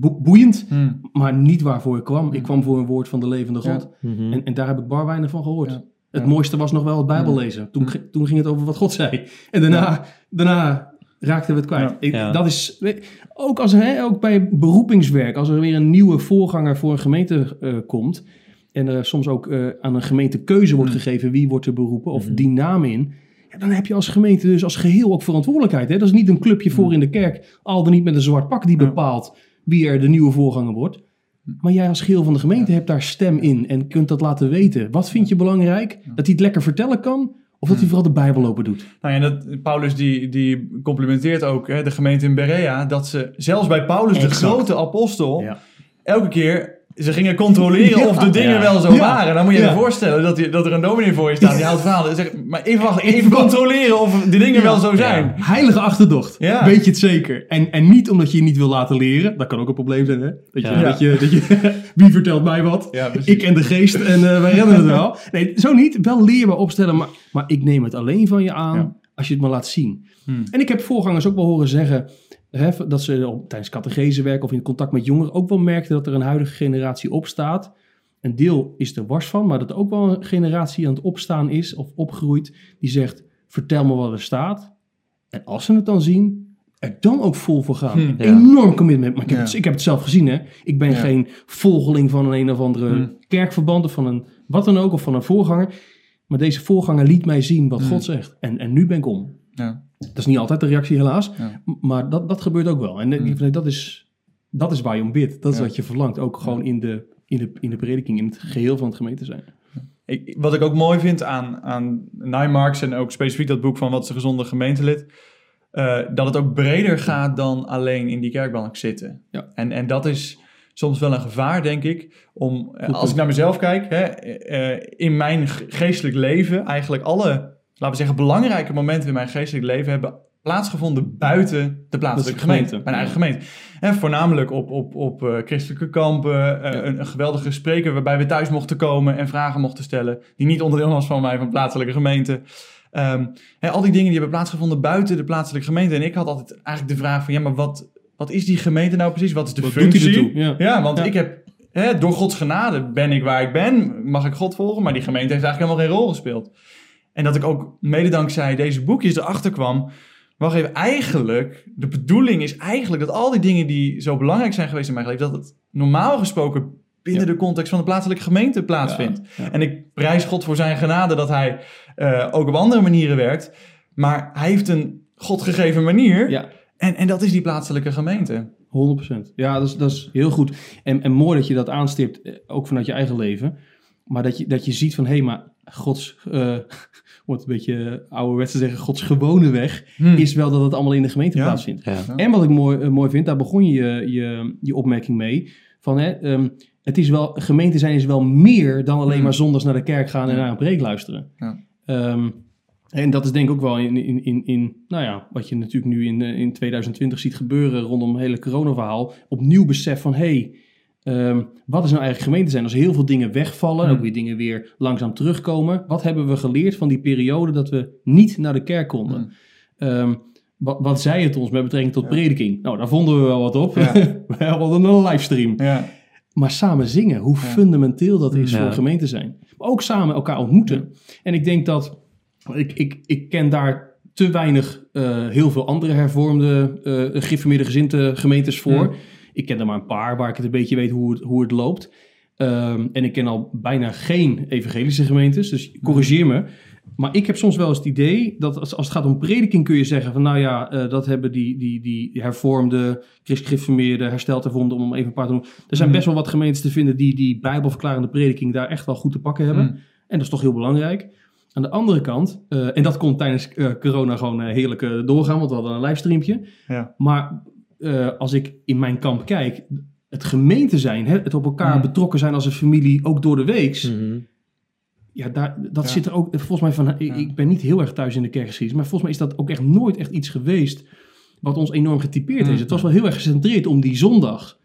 boeiend, hmm. maar niet waarvoor ik kwam. Ik hmm. kwam voor een woord van de levende God. Mhm. En, en, daar heb ik bar weinig van gehoord. Het mooiste was nog wel het Bijbel lezen. Toen, toen ging het over wat God zei. En daarna, daarna raakten we het kwijt. dat is, ook, als, hè, ook bij beroepingswerk, als er weer een nieuwe voorganger voor een gemeente uh, komt... en er soms ook uh, aan een gemeente keuze wordt hmm. gegeven wie wordt er beroepen... of die naam in dan heb je als gemeente dus als geheel ook verantwoordelijkheid. Hè? Dat is niet een clubje voor in de kerk, al dan niet met een zwart pak die bepaalt wie er de nieuwe voorganger wordt. Maar jij als geheel van de gemeente hebt daar stem in en kunt dat laten weten. Wat vind je belangrijk? Dat hij het lekker vertellen kan? Of dat hij vooral de Bijbel open doet? Nou ja, dat, Paulus die, die complimenteert ook hè, de gemeente in Berea. Dat ze zelfs bij Paulus, de grote apostel, elke keer ze gingen controleren of de dingen wel zo waren. Dan moet je je voorstellen dat, je, dat er een dominee voor je staat die houdt verhalen. Zeg, maar even wachten, even controleren of de dingen wel zo zijn. Heilige achterdocht, weet je het zeker. En, en niet omdat je je niet wil laten leren. Dat kan ook een probleem zijn, hè? Dat je, dat je, dat je, wie vertelt mij wat? ik en de geest en uh, wij redden het wel. Nee, zo niet. Wel leerbaar opstellen, maar, maar ik neem het alleen van je aan als je het me laat zien. Hmm. En ik heb voorgangers ook wel horen zeggen dat ze op, tijdens categesewerk of in contact met jongeren ook wel merkten dat er een huidige generatie opstaat. Een deel is er wars van, maar dat er ook wel een generatie aan het opstaan is of opgroeit die zegt: vertel me wat er staat. En als ze het dan zien, er dan ook vol voor gaan. Hm, Enorm commitment. Maar ik heb, het, ik heb, het, zelf gezien, hè. Ik ben geen volgeling van een een of andere hm. kerkverband of van een wat dan ook, of van een voorganger. Maar deze voorganger liet mij zien wat hm. God zegt. En, en nu ben ik om. Ja. Dat is niet altijd de reactie, helaas. Maar dat, dat gebeurt ook wel. En mm. dat, is, dat is waar je om bidt. Dat is wat je verlangt. Ook gewoon in, de, in, de, in de prediking, in het geheel van het gemeente zijn. Ik, wat ik ook mooi vind aan, aan Nijmarks en ook specifiek dat boek van Wat is een gezonde gemeentelid... Uh, dat het ook breder gaat dan alleen in die kerkbank zitten. Ja. En, en dat is soms wel een gevaar, denk ik. Om, als ik naar mezelf kijk, hè, uh, in mijn geestelijk leven, eigenlijk alle laten we zeggen, belangrijke momenten in mijn geestelijk leven hebben plaatsgevonden buiten de plaatselijke gemeente, mijn eigen gemeente. En voornamelijk op, op, op uh, christelijke kampen, uh, een, een, geweldige spreker waarbij we thuis mochten komen en vragen mochten stellen, die niet onderdeel was van mij, van plaatselijke gemeente. Um, hè, al die dingen die hebben plaatsgevonden buiten de plaatselijke gemeente. En ik had altijd eigenlijk de vraag van, ja, maar wat, wat is die gemeente nou precies? Wat is de wat functie? Ja. ja. want ik heb, hè, door Gods genade ben ik waar ik ben, mag ik God volgen, maar die gemeente heeft eigenlijk helemaal geen rol gespeeld. En dat ik ook mede dankzij deze boekjes erachter kwam. Wacht even, eigenlijk, de bedoeling is eigenlijk dat al die dingen die zo belangrijk zijn geweest in mijn leven, dat het normaal gesproken binnen de context van de plaatselijke gemeente plaatsvindt. En ik prijs God voor zijn genade dat hij uh, ook op andere manieren werkt. Maar hij heeft een God gegeven manier. Ja. En, en dat is die plaatselijke gemeente. 100%. Ja, dat is, dat is heel goed. En, en mooi dat je dat aanstipt, eh, ook vanuit je eigen leven. Maar dat je, dat je ziet van, hé, hey, maar Gods, uh, het een beetje ouderwets te zeggen, Gods gewone weg, hmm. is wel dat het allemaal in de gemeente plaatsvindt. En wat ik mooi, mooi vind, daar begon je je, je opmerking mee, van hè, um, het is wel, gemeente zijn is wel meer dan alleen hmm. maar zondags naar de kerk gaan en naar een preek luisteren. Um, en dat is denk ik ook wel in, in, in, in nou ja, wat je natuurlijk nu in, in 2020 ziet gebeuren rondom het hele corona-verhaal. Opnieuw besef van, hé, hey, ehm, wat is nou eigenlijk gemeente zijn? Als heel veel dingen wegvallen, hmm. ook weer dingen weer langzaam terugkomen. Wat hebben we geleerd van die periode dat we niet naar de kerk konden? Hmm. Ehm, wat, wat, zei het ons met betrekking tot prediking? Nou, daar vonden we wel wat op. Ja. we hadden een livestream. Ja. Maar samen zingen, hoe fundamenteel dat is voor gemeente zijn. Maar ook samen elkaar ontmoeten. En ik denk dat ik, ik, ik ken daar te weinig uh, heel veel andere hervormde, uh, gemeentes voor. Ik ken er maar een paar waar ik het een beetje weet hoe het, hoe het loopt. Um, en ik ken al bijna geen evangelische gemeentes, dus corrigeer me. Maar ik heb soms wel eens het idee dat als, als het gaat om prediking kun je zeggen van nou ja, uh, dat hebben die, die, die hervormde, christgereformeerde, hersteld hervormde, om even een paar te noemen. Er zijn best wel wat gemeentes te vinden die die bijbelverklarende prediking daar echt wel goed te pakken hebben. En dat is toch heel belangrijk. Aan de andere kant, uh, en dat kon tijdens uh, corona gewoon heerlijk doorgaan, want we hadden een livestreampje. Ja. Maar als ik in mijn kamp kijk, het gemeente zijn, hè, het op elkaar betrokken zijn als een familie, ook door de weeks. Mm Ja, daar, dat zit er ook, volgens mij van, ik, ik, ben niet heel erg thuis in de kerkgeschiedenis, maar volgens mij is dat ook echt nooit echt iets geweest wat ons enorm getypeerd is. Het was wel heel erg gecentreerd om die zondag.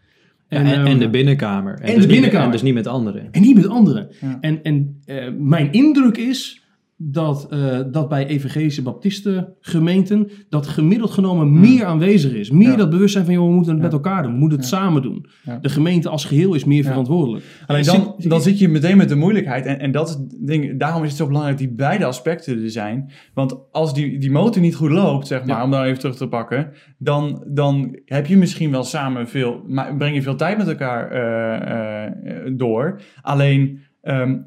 En, en, en, de ehm, binnenkamer. En, en dus de binnenkamer. en dus niet met anderen. En niet met anderen. En, en mijn indruk is dat, uh, dat bij evangelische baptisten gemeenten dat gemiddeld genomen hmm. meer aanwezig is. Meer dat bewustzijn van, joh, we moeten het met elkaar doen. We moeten het samen doen. De gemeente als geheel is meer verantwoordelijk. Alleen dan, dan zit je meteen met de moeilijkheid. En, en dat ding, daarom is het zo belangrijk dat die beide aspecten er zijn. Want als die, die motor niet goed loopt, zeg maar, om daar even terug te pakken, dan, dan heb je misschien wel samen veel, breng je veel tijd met elkaar uh, uh, door. Alleen Ehm,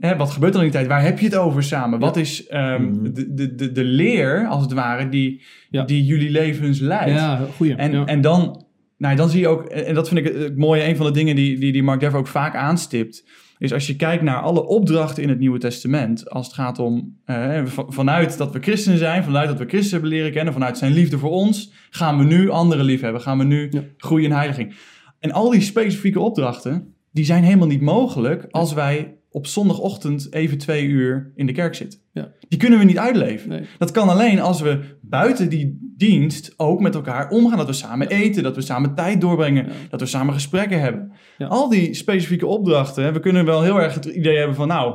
hè, wat gebeurt er in die tijd? Waar heb je het over samen? Wat is um, de, de, de, de leer, als het ware, die, die jullie levens leidt? Ja, goeie. En, en dan, nou, dan zie je ook, en dat vind ik het mooie, een van de dingen die, die, die Mark Dever ook vaak aanstipt, is als je kijkt naar alle opdrachten in het Nieuwe Testament, als het gaat om eh, vanuit dat we christenen zijn, vanuit dat we Christus hebben leren kennen, vanuit zijn liefde voor ons, gaan we nu anderen lief hebben, gaan we nu groeien in heiliging. En al die specifieke opdrachten, die zijn helemaal niet mogelijk als wij op zondagochtend even twee uur in de kerk zitten. Ja. Die kunnen we niet uitleven. Dat kan alleen als we buiten die dienst ook met elkaar omgaan. Dat we samen eten, dat we samen tijd doorbrengen, dat we samen gesprekken hebben. Al die specifieke opdrachten, we kunnen wel heel erg het idee hebben van nou...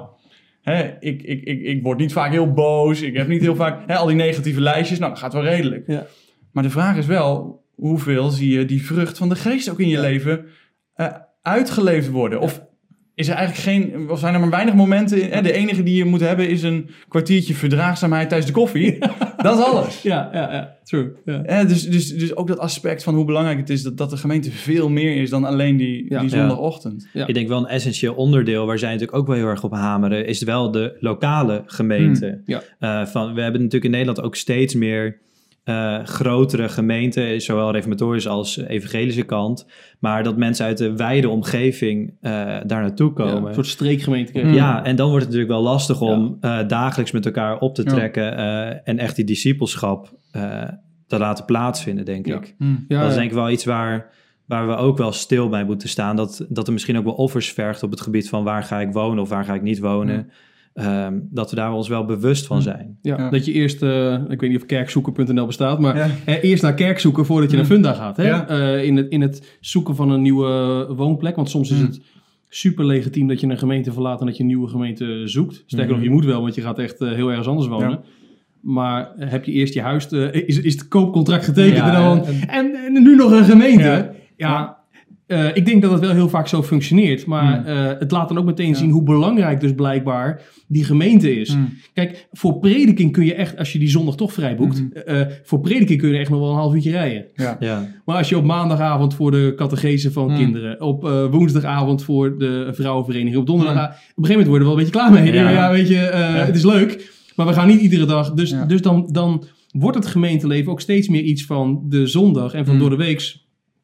Hè, ik, ik, ik, ik word niet vaak heel boos, ik heb niet heel vaak hè, al die negatieve lijstjes. Nou, dat gaat wel redelijk. Maar de vraag is wel, hoeveel zie je die vrucht van de geest ook in je leven... Uh, uitgeleefd worden? Of is er eigenlijk geen, of zijn er maar weinig momenten? Hè? De enige die je moet hebben is een kwartiertje verdraagzaamheid tijdens de koffie. dat is alles. Ja, ja, ja, true. Ja. dus, dus, dus ook dat aspect van hoe belangrijk het is dat, dat de gemeente veel meer is dan alleen die, die zondagochtend. Ja. Ik denk wel een essentieel onderdeel waar zij natuurlijk ook wel heel erg op hameren, is wel de lokale gemeente. Hmm. Ja. Uh, van, we hebben natuurlijk in Nederland ook steeds meer uh, grotere gemeenten, zowel reformatorisch als evangelische kant. Maar dat mensen uit de wijde omgeving uh, daar naartoe komen. een soort streekgemeente. Ja, en dan wordt het natuurlijk wel lastig om uh, dagelijks met elkaar op te trekken en echt die discipelschap te laten plaatsvinden, denk ik. Mm. dat is denk ik wel iets waar, waar we ook wel stil bij moeten staan. Dat, dat er misschien ook wel offers vergt op het gebied van waar ga ik wonen of waar ga ik niet wonen. Ehm, dat we daar ons wel bewust van hm. zijn. Ja, dat je eerst, uh, ik weet niet of kerkzoeken.nl bestaat, maar eh, eerst naar kerk zoeken voordat je naar hm. Funda gaat. Hè? Uh, in, het, in het zoeken van een nieuwe woonplek, want soms is hm. het super legitiem dat je een gemeente verlaat en dat je een nieuwe gemeente zoekt. Sterker nog, je moet wel, want je gaat echt heel ergens anders wonen. Maar heb je eerst je huis, is, is het koopcontract getekend en, dan, en, en, nu nog een gemeente? ja uh, ik denk dat het wel heel vaak zo functioneert. Maar hmm. uh, het laat dan ook meteen zien hoe belangrijk dus blijkbaar die gemeente is. Hmm. Kijk, voor prediking kun je echt, als je die zondag toch vrij boekt, hmm. uh, voor prediking kun je echt nog wel een half uurtje rijden. Ja. ja. Maar als je op maandagavond voor de catechese van kinderen, op woensdagavond voor de vrouwenvereniging, op donderdag, op een gegeven moment worden we wel een beetje klaar mee. Ja, ja weet je, het is leuk, maar we gaan niet iedere dag. Dus, dus dan, dan wordt het gemeenteleven ook steeds meer iets van de zondag en van door de weeks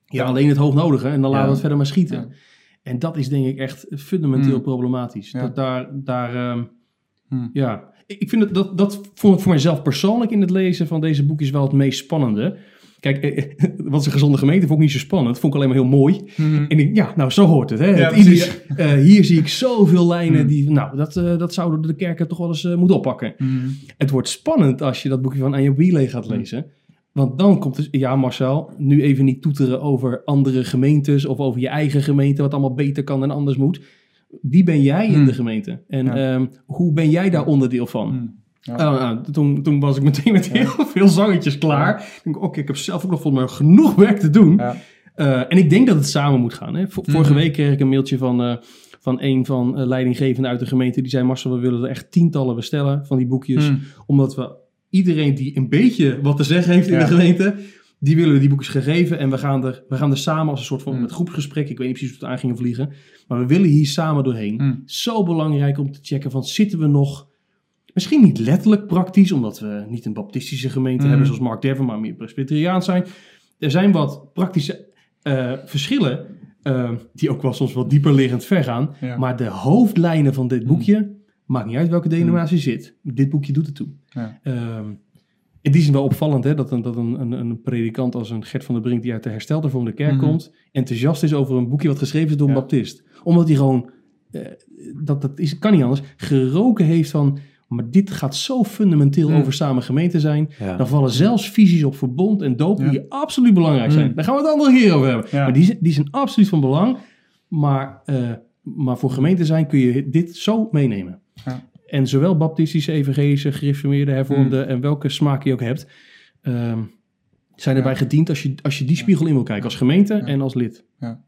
ja, alleen het hoognodige en dan laten we het verder maar schieten. En dat is denk ik echt fundamenteel mm. problematisch. Dat daar, daar, ehm, Hmm. Ja, ik vind dat, dat vond ik voor mijzelf persoonlijk in het lezen van deze boekjes wel het meest spannende. Kijk, eh, eh, wat is een gezonde gemeente? Vond ik niet zo spannend. Vond ik alleen maar heel mooi. Mhm. En ik, ja, nou, zo hoort het. Hè? Ja, het uh, hier zie ik zoveel lijnen die, nou, dat, uh, dat zouden de kerken toch wel eens moeten oppakken. Het wordt spannend als je dat boekje van Anja Wheeler gaat lezen. Want dan komt dus, ja Marcel, nu even niet toeteren over andere gemeentes of over je eigen gemeente, wat allemaal beter kan en anders moet. Wie ben jij in de gemeente? En ehm, hoe ben jij daar onderdeel van? Ja. Oh, nou, toen, toen was ik meteen met heel veel zangetjes klaar. Ik denk, oké, ik heb zelf ook nog volgens mij genoeg werk te doen. Ja. Uh, en ik denk dat het samen moet gaan. Hè. Vorige mhm. week kreeg ik een mailtje van, uh, van een van uh, leidinggevenden uit de gemeente. Die zei, Marcel, we willen er echt tientallen bestellen van die boekjes. Omdat we iedereen die een beetje wat te zeggen heeft in de gemeente... die willen we die boekjes gegeven. En we gaan, er, we gaan er samen als een soort van mhm. met groepsgesprek... ik weet niet precies hoe het aan gingen vliegen... maar we willen hier samen doorheen. Zo belangrijk om te checken van, zitten we nog Misschien niet letterlijk praktisch, omdat we niet een baptistische gemeente mm. hebben zoals Mark Devon, maar meer presbyteriaans zijn. Er zijn wat praktische uh, verschillen, uh, die ook wel soms wat dieper liggend vergaan. Ja. Maar de hoofdlijnen van dit mm. boekje, mm. Maakt niet uit welke denominatie mm. zit. Dit boekje doet het toe. Ja. Um, in die zin wel opvallend hè, dat, een, dat een, een, een, predikant als een Gert van der Brink, die uit de herstelde vorm de kerk mm. komt, enthousiast is over een boekje wat geschreven is door een baptist. Omdat hij gewoon, uh, dat, dat is, kan niet anders, geroken heeft van maar dit gaat zo fundamenteel over samen gemeente zijn. Dan vallen zelfs visies op verbond en doop die absoluut belangrijk zijn. Daar gaan we het andere keer over hebben. Maar die, die zijn absoluut van belang. Maar, uh, maar voor gemeente zijn kun je dit zo meenemen. En zowel baptistische, evangelische, gereformeerde, hervormde en welke smaak je ook hebt. Uh, zijn erbij gediend als je, als je die spiegel in wil kijken, als gemeente en als lid. Ja.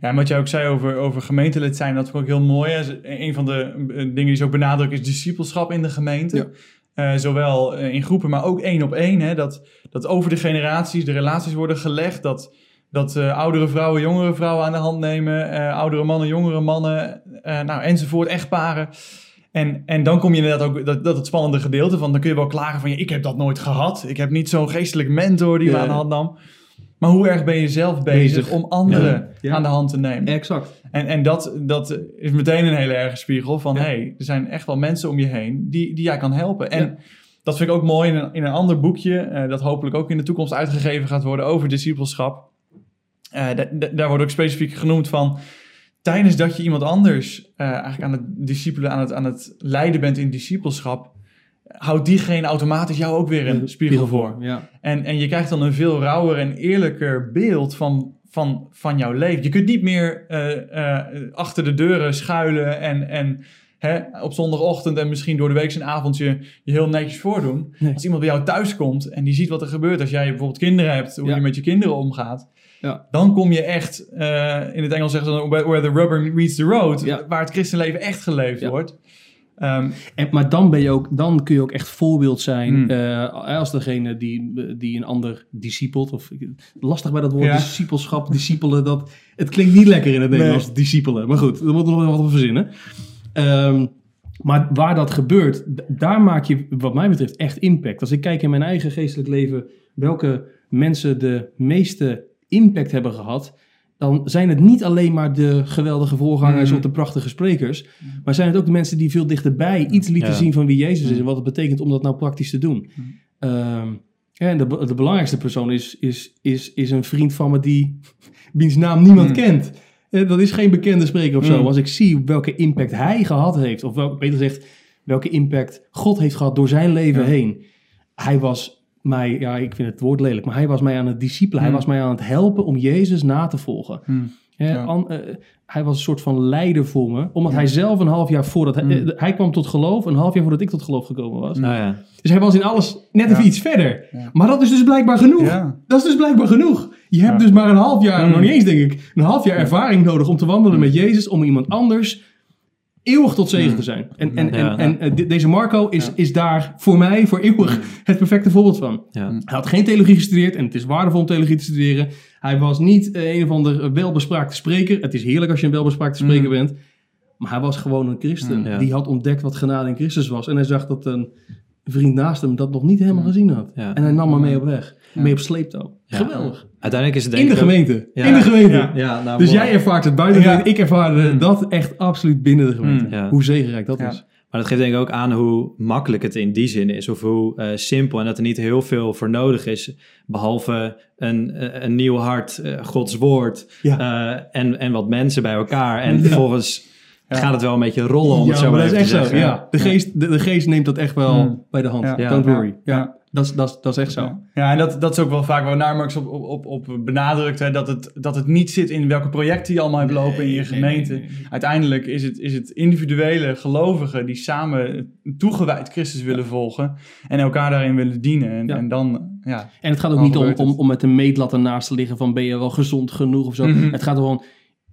ja, en wat jij ook zei over, over gemeentelid zijn, dat vond ik heel mooi. Een van de eh, dingen die ze ook benadrukken is discipelschap in de gemeente. Uh, zowel eh, in groepen, maar ook één op één. Hè, dat, dat over de generaties de relaties worden gelegd. Dat, dat uh, oudere vrouwen jongere vrouwen aan de hand nemen. Uh, oudere mannen jongere mannen. nou, enzovoort, echtparen. En, en dan kom je inderdaad ook, dat, dat het spannende gedeelte van, dan kun je wel klagen van, ja, ik heb dat nooit gehad. Ik heb niet zo'n geestelijk mentor die me aan de hand nam. Maar hoe erg ben je zelf bezig, om anderen aan de hand te nemen? Exact. En, en dat, dat is meteen een hele erge spiegel van, hé, hey, er zijn echt wel mensen om je heen die, die jij kan helpen. En dat vind ik ook mooi in een, in een ander boekje, uh, dat hopelijk ook in de toekomst uitgegeven gaat worden over discipelschap. Uh, daar wordt ook specifiek genoemd van, tijdens dat je iemand anders uh, eigenlijk aan het discipelen, aan het, aan het leiden bent in discipelschap, houdt diegene automatisch jou ook weer een spiegel, voor. Ja. En, en je krijgt dan een veel rauwer en eerlijker beeld van, van, van jouw leven. Je kunt niet meer uh, uh, achter de deuren schuilen en, en hè, op zondagochtend en misschien door de week en avond je, je heel netjes voordoen. Als iemand bij jou thuis komt en die ziet wat er gebeurt, als jij bijvoorbeeld kinderen hebt, hoe je met je kinderen omgaat. Ja. Dan kom je echt, uh, in het Engels zeggen ze where the rubber meets the road, waar het christenleven echt geleefd wordt. Um, en, maar dan, ben je ook, dan kun je ook echt voorbeeld zijn hmm. uh, als degene die, die een ander discipelt. Of, lastig bij dat woord ja. discipelschap, discipelen. Dat, het klinkt niet lekker in het Nederlands, nee. discipelen. Maar goed, daar moeten we nog wat op verzinnen. Um, maar waar dat gebeurt, daar maak je wat mij betreft echt impact. Als ik kijk in mijn eigen geestelijk leven welke mensen de meeste impact hebben gehad, dan zijn het niet alleen maar de geweldige voorgangers mm. of de prachtige sprekers, maar zijn het ook de mensen die veel dichterbij iets lieten zien van wie Jezus is en mm. wat het betekent om dat nou praktisch te doen. Mm. Ehm, en de, de, belangrijkste persoon is, is, is, is een vriend van me die, wiens naam niemand kent. Eh, dat is geen bekende spreker of zo. Als ik zie welke impact hij gehad heeft, of wel, beter gezegd, welke impact God heeft gehad door zijn leven heen. Hij was mij, ja, ik vind het woord lelijk, maar hij was mij aan het discipelen. Hij hmm. was mij aan het helpen om Jezus na te volgen. Hmm. Eh, hij was een soort van leider voor me, omdat hij zelf een half jaar voordat hij, hmm. eh, hij, kwam tot geloof, een half jaar voordat ik tot geloof gekomen was. Nou ja. Dus hij was in alles net even iets verder. Maar dat is dus blijkbaar genoeg. Dat is dus blijkbaar genoeg. Je hebt dus maar een half jaar, nog niet eens denk ik, een half jaar ervaring nodig om te wandelen met Jezus, om iemand anders eeuwig tot zegen te zijn. En, en, en, en eh, deze Marco is, is daar voor mij voor eeuwig het perfecte voorbeeld van. Hij had geen theologie gestudeerd en het is waardevol om theologie te studeren. Hij was niet uh, een of ander welbespraakte spreker. Het is heerlijk als je een welbespraakte spreker mm. bent. Maar hij was gewoon een christen. Mm, Die had ontdekt wat genade in Christus was. En hij zag dat een vriend naast hem dat nog niet helemaal mm. gezien had. En hij nam hem mee op weg. Mee op sleeptouw. Geweldig. Uiteindelijk is het denk In de gemeente. In de gemeente. Ja. Nou, dus jij ervaart het buiten. Ik ervaarde dat echt absoluut binnen de gemeente. Hoe zegenrijk dat is. Maar dat geeft denk ik ook aan hoe makkelijk het in die zin is. Of hoe uh, simpel. En dat er niet heel veel voor nodig is. Behalve een, een nieuw hart, uh, Gods woord. Ja. en, en wat mensen bij elkaar. En vervolgens gaat het wel een beetje rollen. Om ja, het zo maar maar dat is echt zo. Ja. De, geest, de, de, geest neemt dat echt wel Hmm. bij de hand. Ja. Don't worry. Ja. Dat, is, dat, dat is echt zo. Ja, en dat, dat is ook wel vaak waar Naarmax op, op, op, op benadrukt. Hè, dat, het, dat het niet zit in welke projecten je allemaal hebt lopen in je gemeente. Uiteindelijk is het, is het individuele gelovigen die samen toegewijd Christus willen volgen. En elkaar daarin willen dienen. En, Ja. en dan, ja. En het gaat ook niet om, om, om met een meetlat ernaast te liggen van ben je wel gezond genoeg of zo. Mhm. Het gaat gewoon,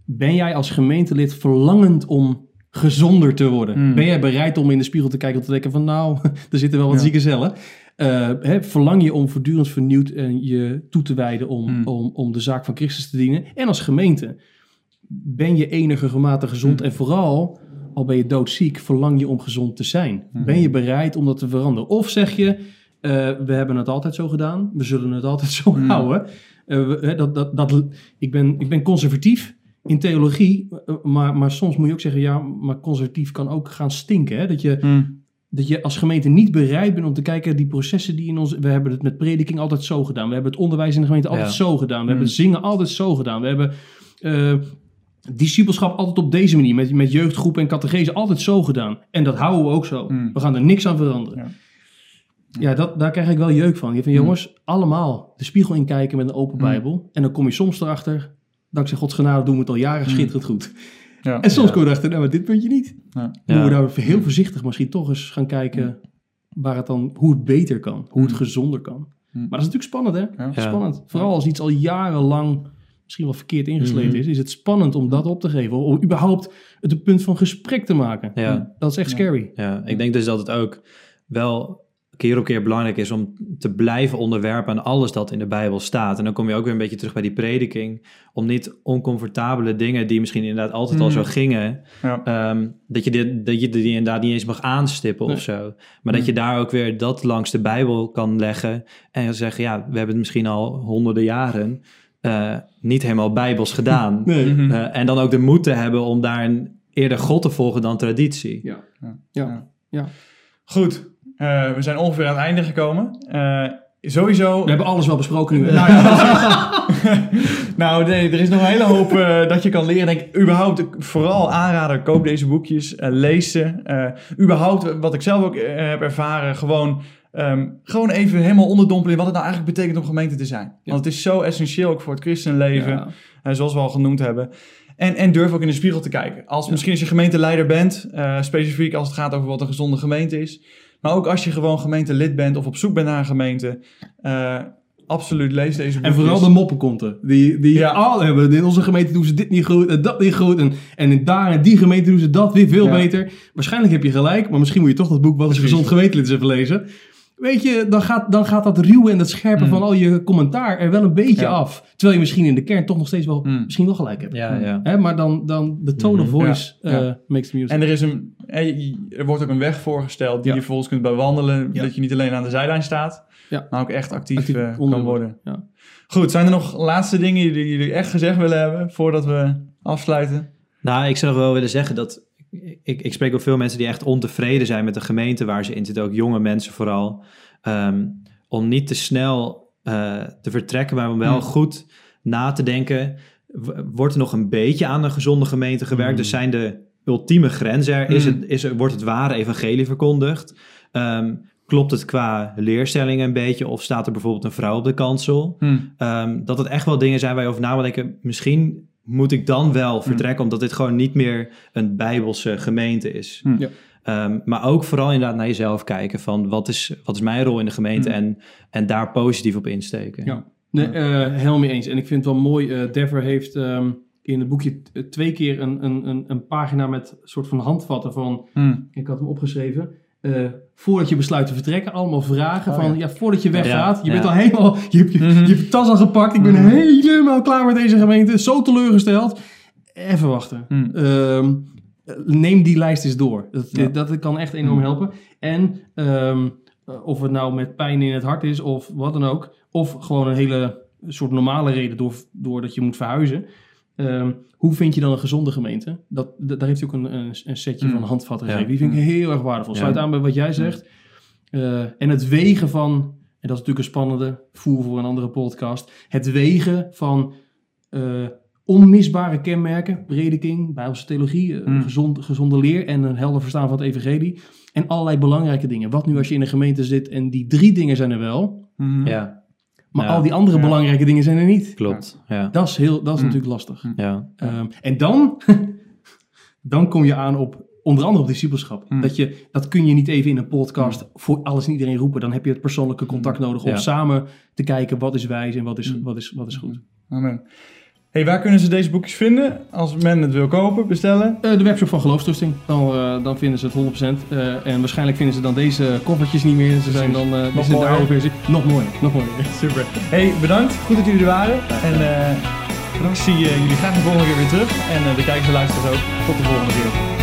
ben jij als gemeentelid verlangend om gezonder te worden? Mm. Ben jij bereid om in de spiegel te kijken en te denken van nou, er zitten wel wat Ja. zieke cellen. Eh, hè, verlang je om voortdurend vernieuwd en je toe te wijden om, Mm. om, om de zaak van Christus te dienen. En als gemeente ben je enige gezond Mm. en vooral, al ben je doodziek, verlang je om gezond te zijn. Mhm. Ben je bereid om dat te veranderen? Of zeg je, eh, we hebben het altijd zo gedaan, we zullen het altijd zo houden. Eh, we- hè, dat, dat, dat, ik, ben, ik ben conservatief in theologie, eh, maar, maar soms moet je ook zeggen, ja, maar conservatief kan ook gaan stinken. Hè? Dat je dat je als gemeente niet bereid bent om te kijken die processen die in ons... We hebben het met prediking altijd zo gedaan. We hebben het onderwijs in de gemeente altijd Ja. zo gedaan. We Mm. hebben het zingen altijd zo gedaan. We hebben eh discipelschap altijd op deze manier. Met, met jeugdgroepen en catechese altijd zo gedaan. En dat houden we ook zo. Mm. We gaan er niks aan veranderen. Ja. Ja, dat, daar krijg ik wel jeuk van. Je van Mm. jongens, allemaal de spiegel inkijken met een open bijbel. En dan kom je soms erachter... Dankzij Gods genade doen we het al jaren schitterend goed. Ja. En soms Ja. kom je erachter, nou, maar dit puntje niet. Ja. Moeten we daar heel voorzichtig misschien toch eens gaan kijken waar het dan, hoe het beter kan, hoe het gezonder kan. Maar dat is natuurlijk spannend, hè? Ja. Spannend. Vooral als iets al jarenlang misschien wel verkeerd ingesleten Mhm. is, is het spannend om dat op te geven. Om überhaupt het een punt van gesprek te maken. Ja. Dat is echt Ja. scary. Ja, ik denk dus dat het ook wel keer op keer belangrijk is om te blijven onderwerpen aan alles dat in de Bijbel staat. En dan kom je ook weer een beetje terug bij die prediking. Om niet oncomfortabele dingen die misschien inderdaad altijd al Mm. zo gingen, Ja. ehm, dat, je dit, dat je die inderdaad niet eens mag aanstippen Nee. of zo. Maar dat Mm. je daar ook weer dat langs de Bijbel kan leggen en zeggen, ja, we hebben het misschien al honderden jaren eh, niet helemaal Bijbels gedaan. Nee. Eh, en dan ook de moed te hebben om daar een, eerder God te volgen dan traditie. Ja. Ja. Ja. Ja. Goed, we zijn ongeveer aan het einde gekomen. Eh, sowieso... We hebben alles wel besproken nu. Nou, ja, nou nee, er is nog een hele hoop eh, dat je kan leren. Denk, ik, überhaupt, vooral aanraden, koop deze boekjes, eh, lees ze. Eh, überhaupt, wat ik zelf ook eh, heb ervaren, gewoon, ehm, gewoon even helemaal onderdompelen in wat het nou eigenlijk betekent om gemeente te zijn. Ja. Want het is zo essentieel ook voor het christenleven, Ja. eh, zoals we al genoemd hebben. En, en durf ook in de spiegel te kijken. Als, Misschien als je gemeenteleider bent, eh, specifiek als het gaat over wat een gezonde gemeente is. Maar ook als je gewoon gemeentelid bent of op zoek bent naar een gemeente. eh, absoluut, lees deze boekjes. En vooral de moppenkonten. Die, die Ja. al hebben. In onze gemeente doen ze dit niet goed en dat niet goed. En, en in daar en die gemeente doen ze dat weer veel Ja. beter. Waarschijnlijk heb je gelijk, maar misschien moet je toch dat boek Wat is gezond gemeentelid eens even lezen. Weet je, dan gaat, dan gaat dat ruwe en dat scherpe Mm. van al je commentaar er wel een beetje Ja. af. Terwijl je misschien in de kern toch nog steeds wel, Mm. misschien wel gelijk hebt. Ja, ja. Hè, maar dan, dan de tone of voice Ja. eh, makes the music. En er, is een, er wordt ook een weg voorgesteld die Ja. je vervolgens kunt bewandelen. Ja. Dat je niet alleen aan de zijlijn staat, Ja. maar ook echt actief, Actief eh, kan worden. Ja. Goed, zijn er nog laatste dingen die jullie echt gezegd willen hebben voordat we afsluiten? Nou, ik zou nog wel willen zeggen dat ik, ik spreek ook veel mensen die echt ontevreden zijn met de gemeente waar ze in zitten, ook jonge mensen vooral, ehm, om niet te snel eh, te vertrekken, maar om wel Hmm. goed na te denken. Wordt er nog een beetje aan een gezonde gemeente gewerkt? Hmm. Dus zijn de ultieme grenzen er? Is Hmm. het, is wordt het ware evangelie verkondigd? Ehm, klopt het qua leerstellingen een beetje? Of staat er bijvoorbeeld een vrouw op de kansel? Ehm, dat het echt wel dingen zijn waar je over na moet denken. Misschien moet ik dan wel vertrekken, omdat dit gewoon niet meer een bijbelse gemeente is. Hm. Ja. Ehm, maar ook vooral inderdaad naar jezelf kijken van wat is, wat is mijn rol in de gemeente Hm. en, en daar positief op insteken. Ja. Nee, eh, helemaal mee eens. En ik vind het wel mooi, eh Dever heeft ehm, in het boekje twee keer een, een, een, een pagina met een soort van handvatten van, ik had hem opgeschreven, eh, voordat je besluit te vertrekken, allemaal vragen Oh, van, ja. ja. voordat je weggaat, Ja, je bent ja. al helemaal, je hebt je, Mhm. je, hebt je tas al gepakt, ik ben Mhm. helemaal klaar met deze gemeente, zo teleurgesteld. Even wachten. Hm. Ehm, neem die lijst eens door. Dat, Ja. dat kan echt enorm Mm. helpen. En ehm, eh, of het nou met pijn in het hart is of wat dan ook. Of gewoon een hele soort normale reden door, doordat je moet verhuizen. Ehm, hoe vind je dan een gezonde gemeente? Dat, daar heeft hij ook een, een, een setje mm. van handvatten gegeven. Die vind ik heel erg waardevol. Sluit aan bij wat jij zegt. Uh, en het wegen van, en dat is natuurlijk een spannende, voer voor een andere podcast. Het wegen van uh, onmisbare kenmerken, prediking, bijbelse theologie, mm. gezond, gezonde leer en een helder verstaan van het evangelie. En allerlei belangrijke dingen. Wat nu als je in een gemeente zit en die drie dingen zijn er wel. Mm. Ja. Maar al die andere belangrijke dingen zijn er niet. Klopt. Ja. Dat is, heel, dat is mm. natuurlijk lastig. Ja. Um, en dan, dan kom je aan op onder andere op discipelschap. Mm. Dat, je, dat kun je niet even in een podcast voor alles en iedereen roepen. Dan heb je het persoonlijke contact nodig om samen te kijken wat is wijs en wat is, wat is, wat is goed. Amen. Hey, waar kunnen ze deze boekjes vinden? Als men het wil kopen, bestellen? Uh, de webshop van Geloofstoesting. Dan, uh, dan vinden ze het 100%. Uh, eh, en waarschijnlijk vinden ze dan deze koffertjes niet meer. Ze zijn dan nog de oude versie. Nog mooier. Nog mooier. Super. Hey, bedankt. Goed dat jullie er waren. En ik zie jullie graag de volgende keer weer terug. En de kijkers en luisteraars ook. Tot de volgende keer.